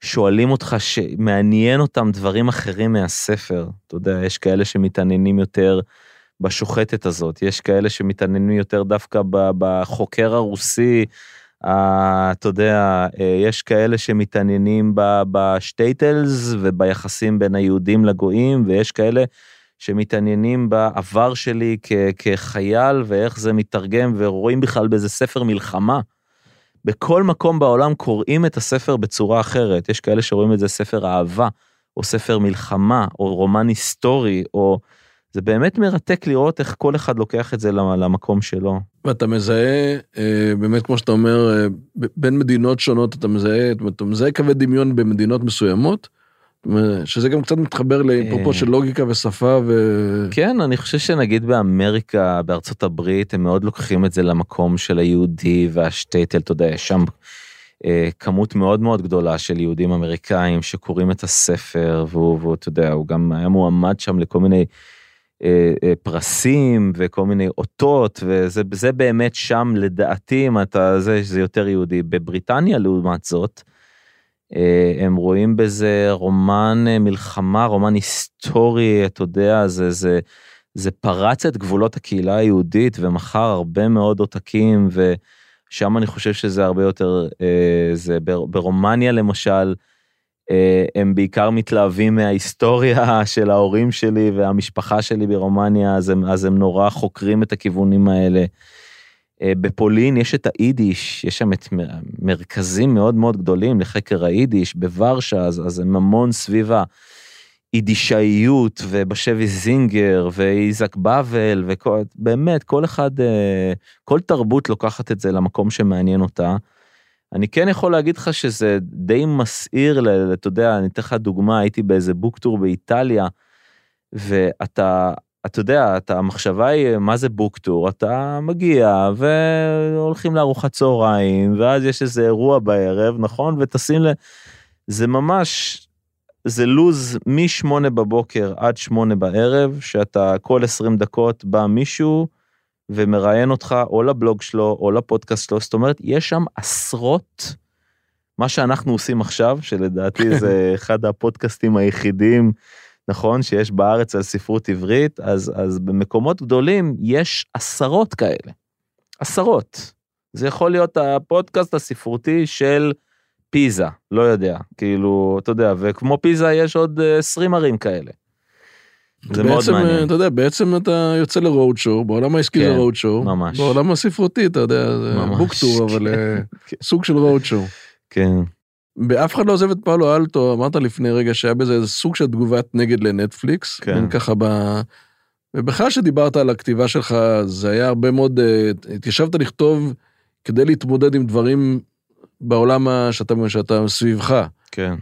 שואלים אותך שמעניין אותם דברים אחרים מהספר. אתה יודע, יש כאלה שמתעניינים יותר בשוחטת הזאת, יש כאלה שמתעניינים יותר דווקא בחוקר הרוסי, אתה יודע, אה, יש כאלה שמתעניינים בשטייטלס וביחסים בין היהודים לגויים, ויש כאלה שמתעניינים בעבר שלי כחייל ואיך זה מתרגם ורואים בכלל באיזה ספר מלחמה. בכל מקום בעולם קוראים את הספר בצורה אחרת. יש כאלה שרואים את זה ספר אהבה, או ספר מלחמה, או רומן היסטורי, או... זה באמת מרתק לראות איך כל אחד לוקח את זה למקום שלו. ואתה מזהה, אה, באמת כמו שאתה אומר, אה, בין מדינות שונות אתה מזהה, אתה מזהה קווי דמיון במדינות מסוימות, שזה גם קצת מתחבר לאפרופו של לוגיקה ושפה ו... כן, אני חושב שנגיד באמריקה, בארצות הברית, הם מאוד לוקחים את זה למקום של היהודי והשטייטל, אתה יודע, יש שם אה, כמות מאוד מאוד גדולה של יהודים אמריקאים שקוראים את הספר, והוא, אתה יודע, הוא גם היה מועמד שם לכל מיני אה, אה, פרסים וכל מיני אותות, וזה באמת שם, לדעתי, אם אתה, זה, זה יותר יהודי. בבריטניה, לעומת זאת, הם רואים בזה רומן אה, מלחמה, רומן היסטורי, אתה יודע, זה, זה, זה פרץ את גבולות הקהילה היהודית ומכר הרבה מאוד עותקים, ושם אני חושב שזה הרבה יותר, אה, זה ברומניה למשל, הם בעיקר מתלהבים מההיסטוריה של ההורים שלי והמשפחה שלי ברומניה, אז הם, אז הם נורא חוקרים את הכיוונים האלה. אה, בפולין יש את היידיש, יש שם את מרכזים מאוד מאוד גדולים לחקר היידיש, בוורשה, אז, אז הם המון סביב היידישאיות, ובשבי זינגר, ואיזק באבל, ובאמת, כל אחד, אה, כל תרבות לוקחת את זה למקום שמעניין אותה. אני כן יכול להגיד לך שזה די מסעיר, אתה יודע, אני אתן לך דוגמה, הייתי באיזה בוקטור באיטליה, ואתה אתה יודע, אתה, המחשבה היא, מה זה בוקטור? אתה מגיע והולכים לארוחת צהריים, ואז יש איזה אירוע בערב, נכון? וטסים ל... זה ממש, זה לוז מ-8 בבוקר עד 8 בערב, שאתה כל 20 דקות בא מישהו ומראיין אותך או לבלוג שלו או לפודקאסט שלו, זאת אומרת, יש שם עשרות, מה שאנחנו עושים עכשיו, שלדעתי זה אחד הפודקאסטים היחידים. נכון, שיש בארץ על ספרות עברית, אז, אז במקומות גדולים יש עשרות כאלה. עשרות. זה יכול להיות הפודקאסט הספרותי של פיזה, לא יודע, כאילו, אתה יודע, וכמו פיזה יש עוד 20 ערים כאלה. זה מאוד מעניין. אתה יודע, בעצם אתה יוצא ל road show, בעולם העסקי כן, זה road show, ממש. בעולם הספרותי, אתה יודע, זה בוקטור, אבל אה, כן. סוג של road show. כן. באף אחד לא עוזב את פאלו אלטו, אמרת לפני רגע שהיה בזה איזה סוג של תגובת נגד לנטפליקס, כן. ככה ב... ובכלל שדיברת על הכתיבה שלך, זה היה הרבה מאוד, אה, התיישבת לכתוב כדי להתמודד עם דברים בעולם שאתה, שאתה סביבך. כן.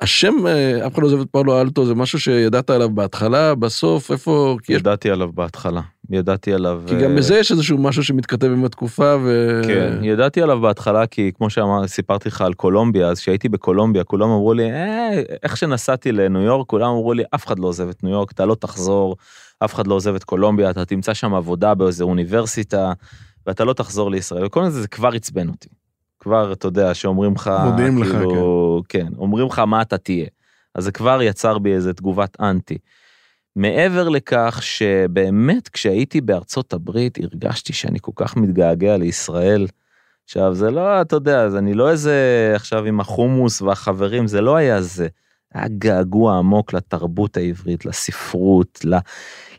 אה, השם, אה, אף אחד לא עוזב את פאולו אלטו, זה משהו שידעת עליו בהתחלה, בסוף, איפה... ידעתי יש... עליו בהתחלה, ידעתי עליו... כי גם בזה יש איזשהו משהו שמתכתב עם התקופה ו... כן, ידעתי עליו בהתחלה, כי כמו שסיפרתי לך על קולומביה, אז כשהייתי בקולומביה, כולם אמרו לי, אה, איך שנסעתי לניו יורק, כולם אמרו לי, אף אחד לא עוזב את ניו יורק, אתה לא תחזור, אף אחד לא עוזב את קולומביה, אתה תמצא שם עבודה באיזה אוניברסיטה, ואתה לא תחזור לישראל, וכל מיני זה כבר עצבן אותי. כבר, אתה יודע, שאומרים לך, מודיעים כאילו, לך, כן. כן, אומרים לך מה אתה תהיה. אז זה כבר יצר בי איזה תגובת אנטי. מעבר לכך שבאמת כשהייתי בארצות הברית הרגשתי שאני כל כך מתגעגע לישראל, עכשיו, זה לא, אתה יודע, אז אני לא איזה עכשיו עם החומוס והחברים, זה לא היה זה. היה געגוע עמוק לתרבות העברית, לספרות,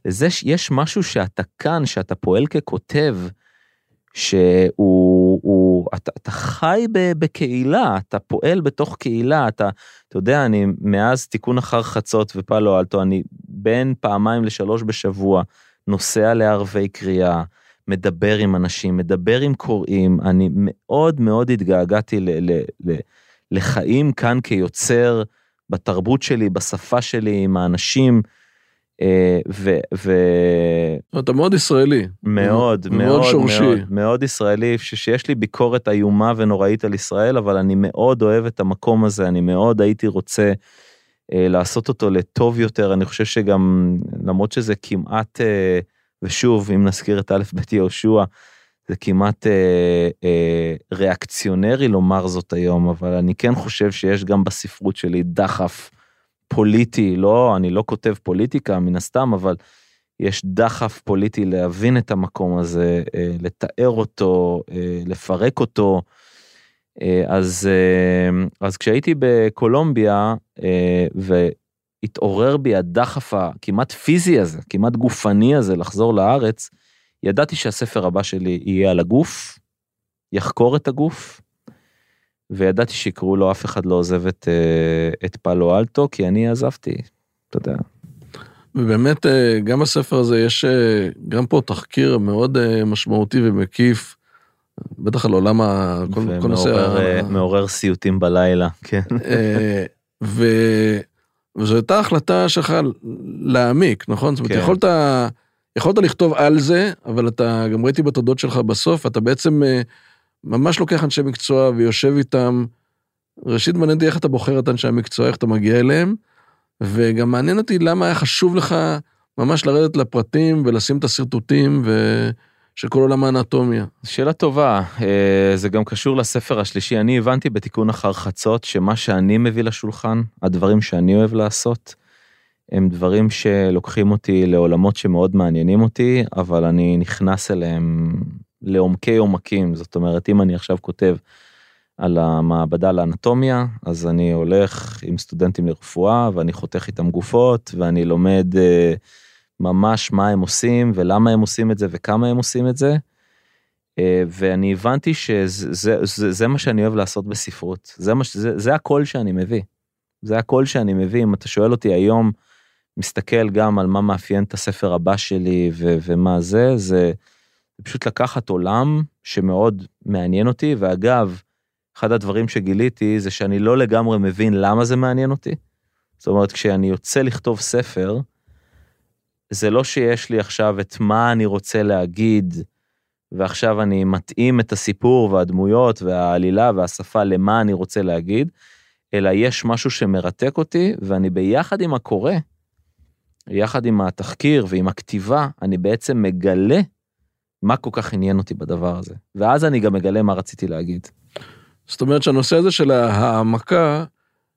לזה שיש משהו שאתה כאן, שאתה פועל ככותב, שהוא, הוא, אתה, אתה חי ב, בקהילה, אתה פועל בתוך קהילה, אתה, אתה יודע, אני מאז תיקון אחר חצות ופאלו אלטו, אני בין פעמיים לשלוש בשבוע נוסע לערבי קריאה, מדבר עם אנשים, מדבר עם קוראים, אני מאוד מאוד התגעגעתי ל, ל, ל, לחיים כאן כיוצר, בתרבות שלי, בשפה שלי, עם האנשים. אה, ו... ו... אתה מאוד ישראלי. מאוד, מאוד, שורשי. מאוד, מאוד ישראלי, שיש לי ביקורת איומה ונוראית על ישראל, אבל אני מאוד אוהב את המקום הזה, אני מאוד הייתי רוצה אה, לעשות אותו לטוב יותר, אני חושב שגם, למרות שזה כמעט, אה, ושוב, אם נזכיר את א' ב' יהושע, זה כמעט אה, אה, ריאקציונרי לומר זאת היום, אבל אני כן חושב שיש גם בספרות שלי דחף פוליטי, לא, אני לא כותב פוליטיקה מן הסתם, אבל יש דחף פוליטי להבין את המקום הזה, אה, לתאר אותו, אה, לפרק אותו. אה, אז, אז כשהייתי בקולומביה והתעורר בי הדחף הכמעט פיזי הזה, כמעט גופני הזה לחזור לארץ, ידעתי שהספר הבא שלי יהיה על הגוף, יחקור את הגוף, וידעתי שיקראו לו אף אחד לא עוזב את, אה, את פאלו אלטו, כי אני עזבתי, אתה יודע. ובאמת, אה, גם בספר הזה יש אה, גם פה תחקיר מאוד משמעותי ומקיף, בטח על עולם ה... כל, כל נושא... ומעורר סיוטים בלילה, כן. ו... וזו הייתה החלטה שלך להעמיק, נכון? כן. זאת אומרת, כן. יכולת, יכולת לכתוב על זה, אבל אתה, גם ראיתי בתודות שלך בסוף, אתה בעצם ממש לוקח אנשי מקצוע ויושב איתם. ראשית מעניין אותי איך אתה בוחר את אנשי המקצוע, איך אתה מגיע אליהם, וגם מעניין אותי למה היה חשוב לך ממש לרדת לפרטים ולשים את השרטוטים ו... של כל עולם האנטומיה. שאלה טובה, אה, זה גם קשור לספר השלישי. אני הבנתי בתיקון אחר חצות שמה שאני מביא לשולחן, הדברים שאני אוהב לעשות, הם דברים שלוקחים אותי לעולמות שמאוד מעניינים אותי, אבל אני נכנס אליהם לעומקי עומקים, זאת אומרת, אם אני עכשיו כותב על המעבדה לאנטומיה, אז אני הולך עם סטודנטים לרפואה ואני חותך איתם גופות ואני לומד uh, ממש מה הם עושים ולמה הם עושים את זה וכמה הם עושים את זה. Uh, ואני הבנתי שזה זה, זה, זה מה שאני אוהב לעשות בספרות, זה, מה, זה, זה הקול שאני מביא. זה הקול שאני מביא, אם אתה שואל אותי היום, מסתכל גם על מה מאפיין את הספר הבא שלי ו, ומה זה, זה פשוט לקחת עולם שמאוד מעניין אותי, ואגב, אחד הדברים שגיליתי זה שאני לא לגמרי מבין למה זה מעניין אותי. זאת אומרת, כשאני יוצא לכתוב ספר, זה לא שיש לי עכשיו את מה אני רוצה להגיד, ועכשיו אני מתאים את הסיפור והדמויות והעלילה והשפה למה אני רוצה להגיד, אלא יש משהו שמרתק אותי, ואני ביחד עם הקורא, יחד עם התחקיר ועם הכתיבה, אני בעצם מגלה מה כל כך עניין אותי בדבר הזה. ואז אני גם מגלה מה רציתי להגיד. זאת אומרת שהנושא הזה של העמקה,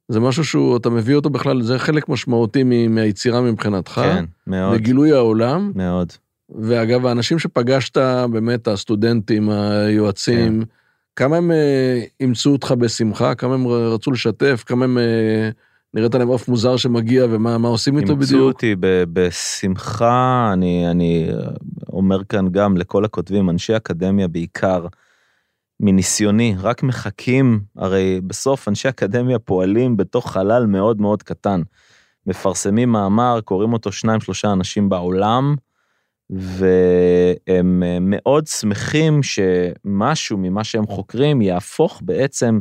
זה משהו שהוא, אתה מביא אותו בכלל, זה חלק משמעותי מהיצירה מבחינתך. כן, מאוד. לגילוי העולם. מאוד. ואגב, האנשים שפגשת, באמת, הסטודנטים, היועצים, כן. כמה הם אה, אימצו אותך בשמחה, כמה הם רצו לשתף, כמה הם אה, נראית להם עוף מוזר שמגיע ומה עושים איתו בדיוק? אימצו אותי בשמחה, אני, אני אומר כאן גם לכל הכותבים, אנשי אקדמיה בעיקר, מניסיוני, רק מחכים, הרי בסוף אנשי אקדמיה פועלים בתוך חלל מאוד מאוד קטן. מפרסמים מאמר, קוראים אותו שניים שלושה אנשים בעולם, והם מאוד שמחים שמשהו ממה שהם חוקרים יהפוך בעצם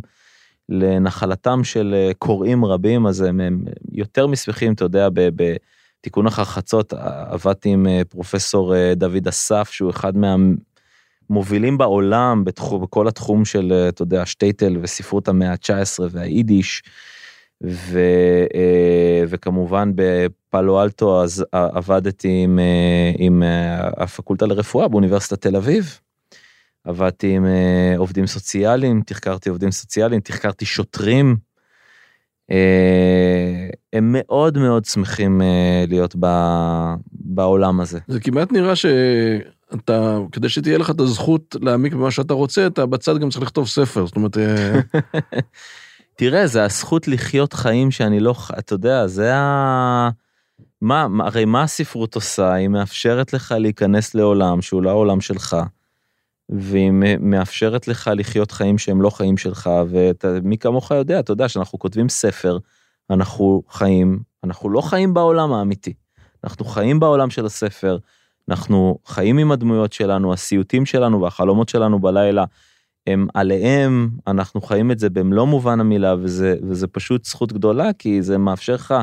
לנחלתם של אה, קוראים רבים, אז הם, הם יותר משמחים, אתה יודע, בתיקון אחר חצות עבדתי עם אה, פרופסור אה, דוד אסף, שהוא אחד מהמובילים בעולם בתחום, בכל התחום של, אתה יודע, שטייטל וספרות המאה ה-19 והיידיש. ו, וכמובן בפאלו אלטו אז עבדתי עם, עם הפקולטה לרפואה באוניברסיטת תל אביב. עבדתי עם uh, עובדים סוציאליים, תחקרתי עובדים סוציאליים, תחקרתי שוטרים. Uh, הם מאוד מאוד שמחים uh, להיות ב, בעולם הזה. זה כמעט נראה אתה, כדי שתהיה לך את הזכות להעמיק במה שאתה רוצה, אתה בצד גם צריך לכתוב ספר, זאת אומרת, אה, תראה, זה הזכות לחיות חיים שאני לא, אתה יודע, זה ה... מה- הרי מה הספרות עושה? היא מאפשרת לך להיכנס לעולם שהוא לא העולם שלך, והיא מאפשרת לך לחיות חיים שהם לא חיים שלך, ומי כמוך יודע, אתה יודע, שאנחנו כותבים ספר, אנחנו חיים, אנחנו לא חיים בעולם האמיתי, אנחנו חיים בעולם של הספר, אנחנו חיים עם הדמויות שלנו, הסיוטים שלנו והחלומות שלנו בלילה, הם עליהם, אנחנו חיים את זה במלוא מובן המילה, וזה, וזה פשוט זכות גדולה, כי זה מאפשר לך,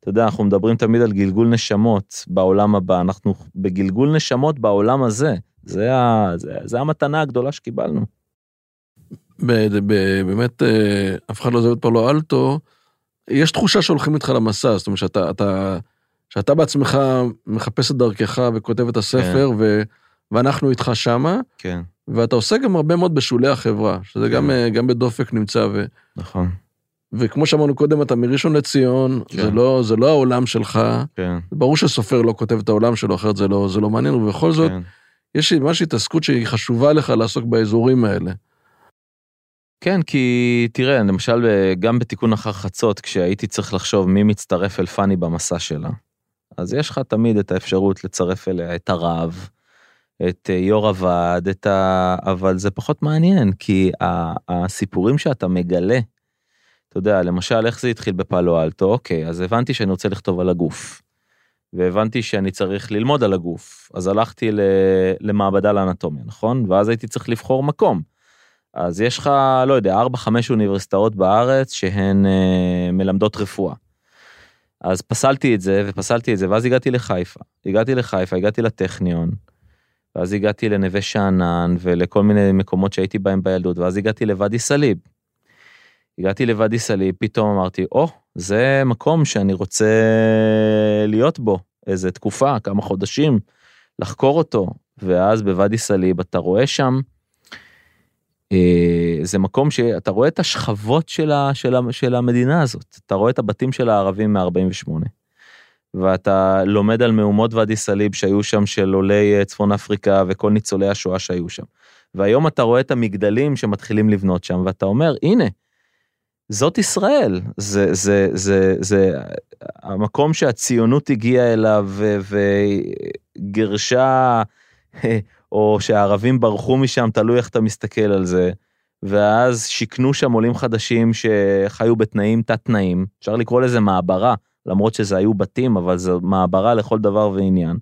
אתה יודע, אנחנו מדברים תמיד על גלגול נשמות בעולם הבא, אנחנו בגלגול נשמות בעולם הזה, זה, ה, זה, זה המתנה הגדולה שקיבלנו. ב- ב- באמת, אה, אף אחד לא עוזב את פרלו אלטו, יש תחושה שהולכים איתך למסע, זאת אומרת שאתה, אתה, שאתה בעצמך מחפש את דרכך וכותב את הספר, ו, ואנחנו איתך שמה, כן, ואתה עושה גם הרבה מאוד בשולי החברה, שזה כן. גם, אה, גם בדופק נמצא, ו, נכון, וכמו שאמרנו קודם, אתה מראשון לציון, כן. זה, לא, זה לא העולם שלך, כן, ברור שסופר לא כותב את העולם שלו, אחרת זה לא, זה לא מעניין, ובכל זאת, כן. יש ממש התעסקות שהיא חשובה לך לעסוק באזורים האלה. כן, כי תראה, למשל, ב- גם בתיקון אחר חצות, כשהייתי צריך לחשוב מי מצטרף אל פאני במסע שלה, אז יש לך תמיד את האפשרות לצרף אליה את הרב, את אה, יו"ר הוועד, את ה... אבל זה פחות מעניין, כי הסיפורים שאתה מגלה, אתה יודע, למשל, איך זה התחיל בפאלו אלטו, אוקיי, אז הבנתי שאני רוצה לכתוב על הגוף, והבנתי שאני צריך ללמוד על הגוף, אז הלכתי. למעבדה לאנטומיה, נכון? ואז הייתי צריך לבחור מקום. אז יש לך, לא יודע, 4-5 אוניברסיטאות בארץ שהן אה, מלמדות רפואה. אז פסלתי את זה ופסלתי את זה, ואז הגעתי לחיפה. הגעתי לחיפה, הגעתי לטכניון, ואז הגעתי לנווה שאנן ולכל מיני מקומות שהייתי בהם בילדות, ואז הגעתי לוואדי סאליב. הגעתי לוואדי סאליב, פתאום אמרתי, או, oh, זה מקום שאני רוצה להיות בו איזה תקופה, כמה חודשים, לחקור אותו. ואז בוואדי סאליב אתה רואה שם, אה, זה מקום שאתה רואה את השכבות של, ה, של, ה, של המדינה הזאת, אתה רואה את הבתים של הערבים מ-48. ואתה לומד על מהומות ואדי סאליב שהיו שם של עולי אה, צפון אפריקה וכל ניצולי השואה שהיו שם. והיום אתה רואה את המגדלים שמתחילים לבנות שם ואתה אומר הנה, זאת ישראל, זה, זה, זה, זה המקום שהציונות הגיעה אליו ו- וגירשה, או שהערבים ברחו משם, תלוי איך אתה מסתכל על זה. ואז שיכנו שם עולים חדשים שחיו בתנאים תת תנאים, אפשר לקרוא לזה מעברה, למרות שזה היו בתים, אבל זו מעברה לכל דבר ועניין.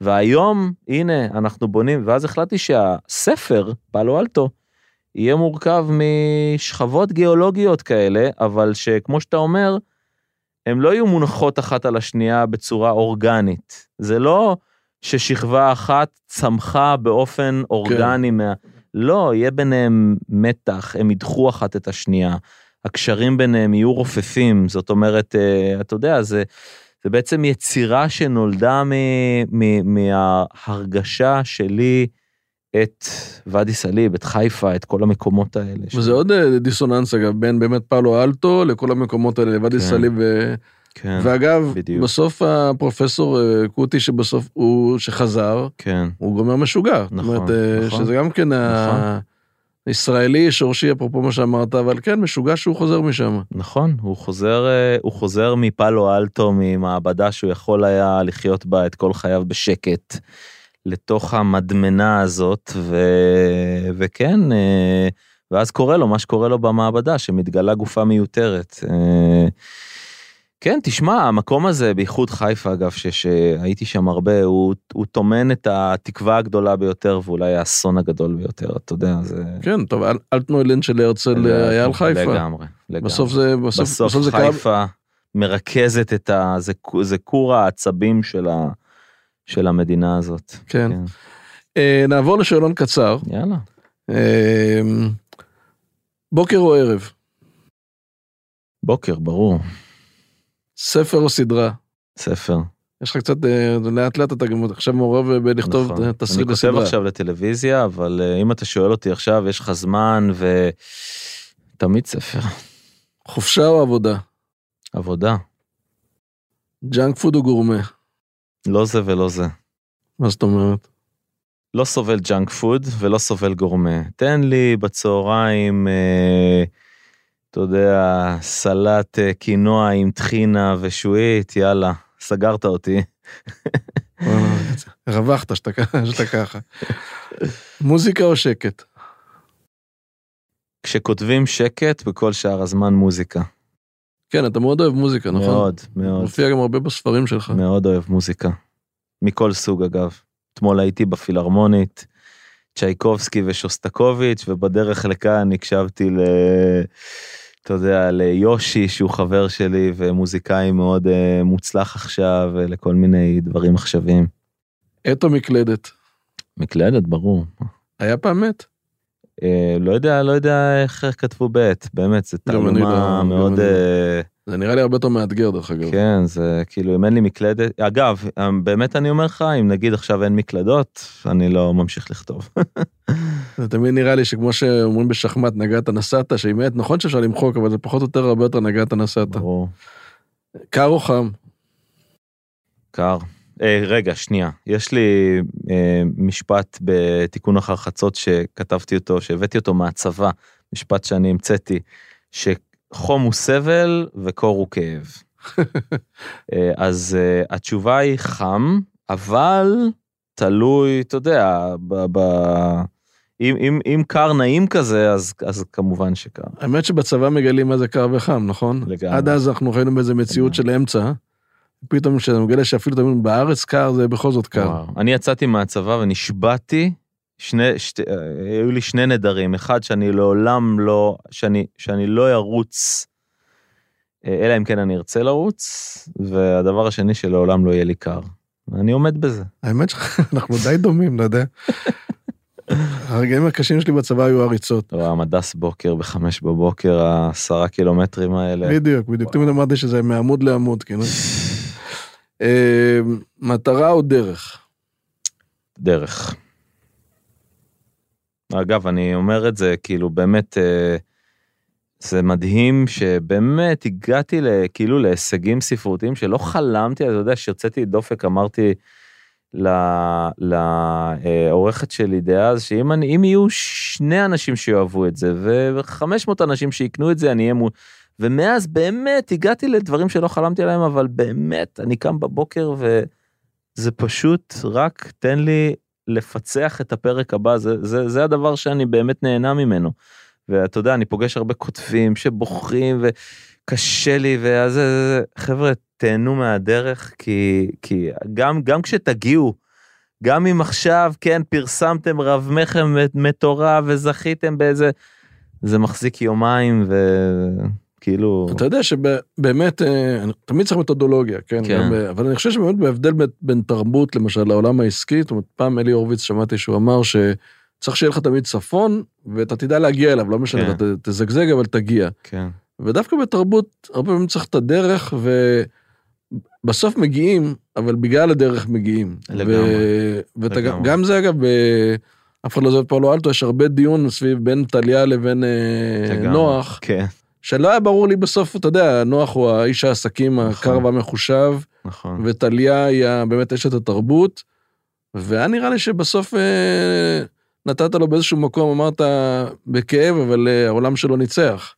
והיום, הנה, אנחנו בונים, ואז החלטתי שהספר, פאלו אלטו, יהיה מורכב משכבות גיאולוגיות כאלה, אבל שכמו שאתה אומר, הן לא יהיו מונחות אחת על השנייה בצורה אורגנית. זה לא ששכבה אחת צמחה באופן אורגני כן. מה... לא, יהיה ביניהם מתח, הם ידחו אחת את השנייה. הקשרים ביניהם יהיו רופפים, זאת אומרת, אתה יודע, זה, זה בעצם יצירה שנולדה מ, מ, מההרגשה שלי את ואדי סאליב, את חיפה, את כל המקומות האלה. וזה ש... עוד דיסוננס אגב, בין באמת פאלו אלטו לכל המקומות האלה, ואדי כן. סאליב. ו... כן, ואגב, בדיוק. בסוף הפרופסור קוטי שבסוף הוא, שחזר, כן. הוא גומר משוגע. נכון, זאת אומרת, נכון. שזה גם כן נכון. הישראלי, שורשי, אפרופו מה שאמרת, אבל כן, משוגע שהוא חוזר משם. נכון, הוא חוזר, הוא חוזר מפאלו אלטו, ממעבדה שהוא יכול היה לחיות בה את כל חייו בשקט, לתוך המדמנה הזאת, ו... וכן, ואז קורה לו מה שקורה לו במעבדה, שמתגלה גופה מיותרת. כן, תשמע, המקום הזה, בייחוד חיפה, אגב, שהייתי שם הרבה, הוא, הוא טומן את התקווה הגדולה ביותר, ואולי האסון הגדול ביותר, אתה יודע, זה... כן, טוב, אל, אלטנוילנד של הרצל היה על חיפה. לגמרי, לגמרי. בסוף זה, בסוף, בסוף, בסוף זה חיפה מרכזת את ה... זה, זה כור העצבים של, ה, של המדינה הזאת. כן. כן. אה, נעבור לשאלון קצר. יאללה. אה, בוקר או ערב? בוקר, ברור. ספר או סדרה? ספר. יש לך קצת, לאט לאט אתה גם עכשיו מעורב בלכתוב נכון. תסריט לסדרה. אני כותב עכשיו לטלוויזיה, אבל אם אתה שואל אותי עכשיו, יש לך זמן ותמיד ספר. חופשה או עבודה? עבודה. ג'אנק פוד או גורמה? לא זה ולא זה. מה זאת אומרת? לא סובל ג'אנק פוד ולא סובל גורמה. תן לי בצהריים, אה, אתה יודע, סלט אה, קינוע עם טחינה ושעועית, יאללה, סגרת אותי. רווחת שאתה ככה. מוזיקה או שקט? כשכותבים שקט, בכל שאר הזמן מוזיקה. כן, אתה מאוד אוהב מוזיקה, נכון? מאוד, מאוד, מופיע גם הרבה בספרים שלך. מאוד אוהב מוזיקה. מכל סוג אגב. אתמול הייתי בפילהרמונית, צ'ייקובסקי ושוסטקוביץ', ובדרך לכאן הקשבתי ל... אתה יודע, ליושי שהוא חבר שלי ומוזיקאי מאוד אה, מוצלח עכשיו, ולכל מיני דברים עכשוויים. עת או מקלדת? מקלדת, ברור. היה פעם מת? אה, לא יודע, לא יודע איך כתבו בעט, באמת, זו לא- תעלומה גם מאוד... לא. אה, זה נראה לי הרבה יותר מאתגר, דרך אגב. כן, זה כאילו, אם אין לי מקלדת, אגב, באמת אני אומר לך, אם נגיד עכשיו אין מקלדות, אני לא ממשיך לכתוב. זה תמיד נראה לי שכמו שאומרים בשחמט, נגעת נסעת, שהיא מת, נכון שאפשר למחוק, אבל זה פחות או יותר הרבה יותר נגעת נסעת. ברור. קר או חם? קר. אה, רגע, שנייה. יש לי אה, משפט בתיקון אחר חצות שכתבתי אותו, שהבאתי אותו מהצבא, משפט שאני המצאתי, שחום הוא סבל וקור הוא כאב. אה, אז אה, התשובה היא חם, אבל תלוי, אתה יודע, ב... ב... אם, אם, אם קר נעים כזה, אז, אז כמובן שקר. האמת שבצבא מגלים מה זה קר וחם, נכון? לגמרי. עד אז אנחנו חיינו באיזה מציאות של אמצע. פתאום כשאתה מגלה שאפילו תמיד בארץ קר, זה בכל זאת קר. וואו. אני יצאתי מהצבא ונשבעתי, שני, שתי, אה, היו לי שני נדרים, אחד שאני לעולם לא, שאני, שאני לא ארוץ, אה, אלא אם כן אני ארצה לרוץ, והדבר השני שלעולם לא יהיה לי קר. אני עומד בזה. האמת שאנחנו די דומים, לא יודע. הרגעים הקשים שלי בצבא היו הריצות. אתה רואה, המדס בוקר בחמש בבוקר, העשרה קילומטרים האלה. בדיוק, בדיוק. תמיד אמרתי שזה מעמוד לעמוד, כאילו. אה, מטרה או דרך? דרך. אגב, אני אומר את זה, כאילו, באמת, אה, זה מדהים שבאמת הגעתי כאילו להישגים ספרותיים שלא חלמתי, אתה יודע, שהוצאתי דופק, אמרתי לעורכת שלי דאז, שאם אני, יהיו שני אנשים שיאהבו את זה, ו-500 אנשים שיקנו את זה, אני אהיה. ומאז באמת הגעתי לדברים שלא חלמתי עליהם, אבל באמת, אני קם בבוקר וזה פשוט רק תן לי לפצח את הפרק הבא, זה, זה, זה הדבר שאני באמת נהנה ממנו. ואתה יודע, אני פוגש הרבה כותבים שבוכים וקשה לי, ואז חבר'ה, תהנו מהדרך, כי, כי גם, גם כשתגיעו, גם אם עכשיו, כן, פרסמתם רב מכם מטורף וזכיתם באיזה, זה מחזיק יומיים ו... כאילו... אתה יודע שבאמת, אה, תמיד צריך מתודולוגיה, כן? כן. גם, אבל אני חושב שבאמת בהבדל בין, בין תרבות, למשל, לעולם העסקי, זאת אומרת, פעם אלי הורוביץ שמעתי שהוא אמר שצריך שיהיה לך תמיד צפון, ואתה תדע להגיע אליו, לא משנה, כן. אתה תזגזג, אבל תגיע. כן. ודווקא בתרבות, הרבה פעמים צריך את הדרך, ובסוף מגיעים, אבל בגלל הדרך מגיעים. לגמרי. ו... ואתה גם, לגמרי. גם זה אגב, ב... אף אחד לא עוזב פאולו אלטו, יש הרבה דיון סביב בין טליה לבין אה, לגמרי. נוח, כן, שלא היה ברור לי בסוף, אתה יודע, נוח הוא האיש העסקים הקר נכון. והמחושב, נכון. וטליה היא באמת אשת התרבות, והיה נראה לי שבסוף אה, נתת לו באיזשהו מקום, אמרת בכאב, אבל אה, העולם שלו ניצח.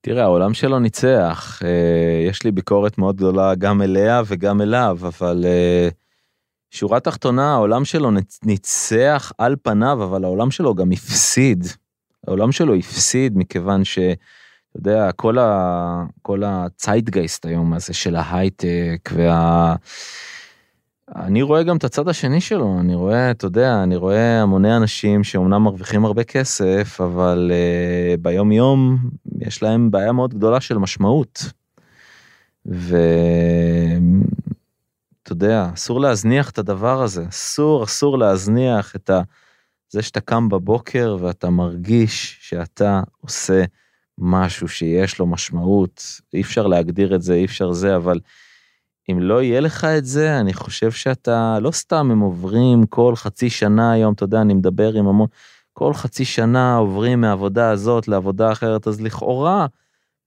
תראה, העולם שלו ניצח. אה, יש לי ביקורת מאוד גדולה גם אליה וגם אליו, אבל אה, שורה תחתונה, העולם שלו ניצ- ניצח על פניו, אבל העולם שלו גם הפסיד. העולם שלו הפסיד מכיוון ש... יודע, כל, ה... כל הציידגייסט היום הזה של ההייטק וה... אני רואה גם את הצד השני שלו, אני רואה, אתה יודע, אני רואה המוני אנשים שאומנם מרוויחים הרבה כסף, אבל uh, ביום יום יש להם בעיה מאוד גדולה של משמעות. ואתה יודע, אסור להזניח את הדבר הזה, אסור, אסור להזניח את ה... זה שאתה קם בבוקר ואתה מרגיש שאתה עושה משהו שיש לו משמעות, אי אפשר להגדיר את זה, אי אפשר זה, אבל אם לא יהיה לך את זה, אני חושב שאתה, לא סתם הם עוברים כל חצי שנה היום, אתה יודע, אני מדבר עם המון, כל חצי שנה עוברים מהעבודה הזאת לעבודה אחרת, אז לכאורה,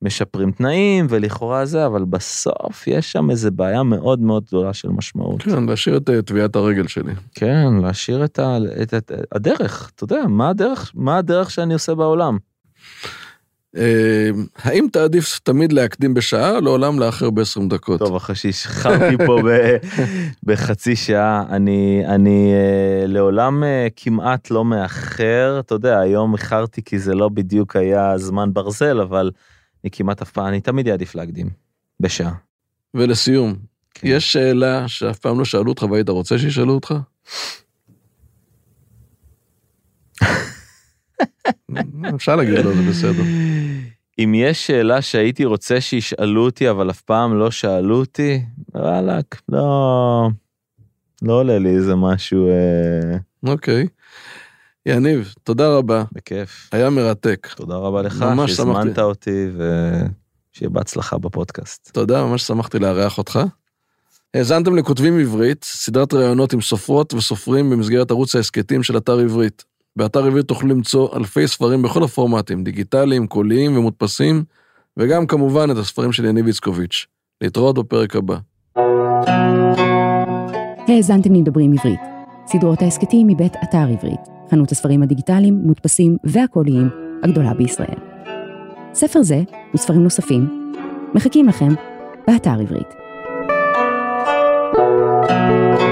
משפרים תנאים ולכאורה זה, אבל בסוף יש שם איזה בעיה מאוד מאוד גדולה של משמעות. כן, להשאיר את אה, טביעת הרגל שלי. כן, להשאיר את, ה, את, את הדרך, אתה יודע, מה הדרך, מה הדרך שאני עושה בעולם? אה, האם תעדיף תמיד להקדים בשעה, לעולם לאחר ב-20 דקות? טוב, אחרי שהשחררתי פה בחצי שעה, אני, אני אה, לעולם אה, כמעט לא מאחר, אתה יודע, היום איחרתי כי זה לא בדיוק היה זמן ברזל, אבל אני כמעט אף פעם, אני תמיד אעדיף להקדים, בשעה. ולסיום, כן. יש שאלה שאף פעם לא שאלו אותך והיית רוצה שישאלו אותך? אפשר להגיד לו, זה בסדר. אם יש שאלה שהייתי רוצה שישאלו אותי, אבל אף פעם לא שאלו אותי, וואלכ, לא, לא עולה לי איזה משהו אה, אוקיי. יניב, תודה רבה, בכיף. היה מרתק. תודה רבה לך שהזמנת. אותי ושיהיה בהצלחה בפודקאסט. תודה, ממש שמחתי לארח אותך. האזנתם לכותבים עברית, סדרת ראיונות עם סופרות וסופרים במסגרת ערוץ ההסכתים של אתר עברית. באתר עברית תוכלו למצוא אלפי ספרים בכל הפורמטים, דיגיטליים, קוליים ומודפסים, וגם כמובן את הספרים של יניב איצקוביץ'. להתראות בפרק הבא. האזנתם למדברים עברית, סדרות ההסכתים מבית אתר עברית, חנות הספרים הדיגיטליים, מודפסים והקוליים הגדולה בישראל. ספר זה וספרים נוספים מחכים לכם באתר עברית. thank you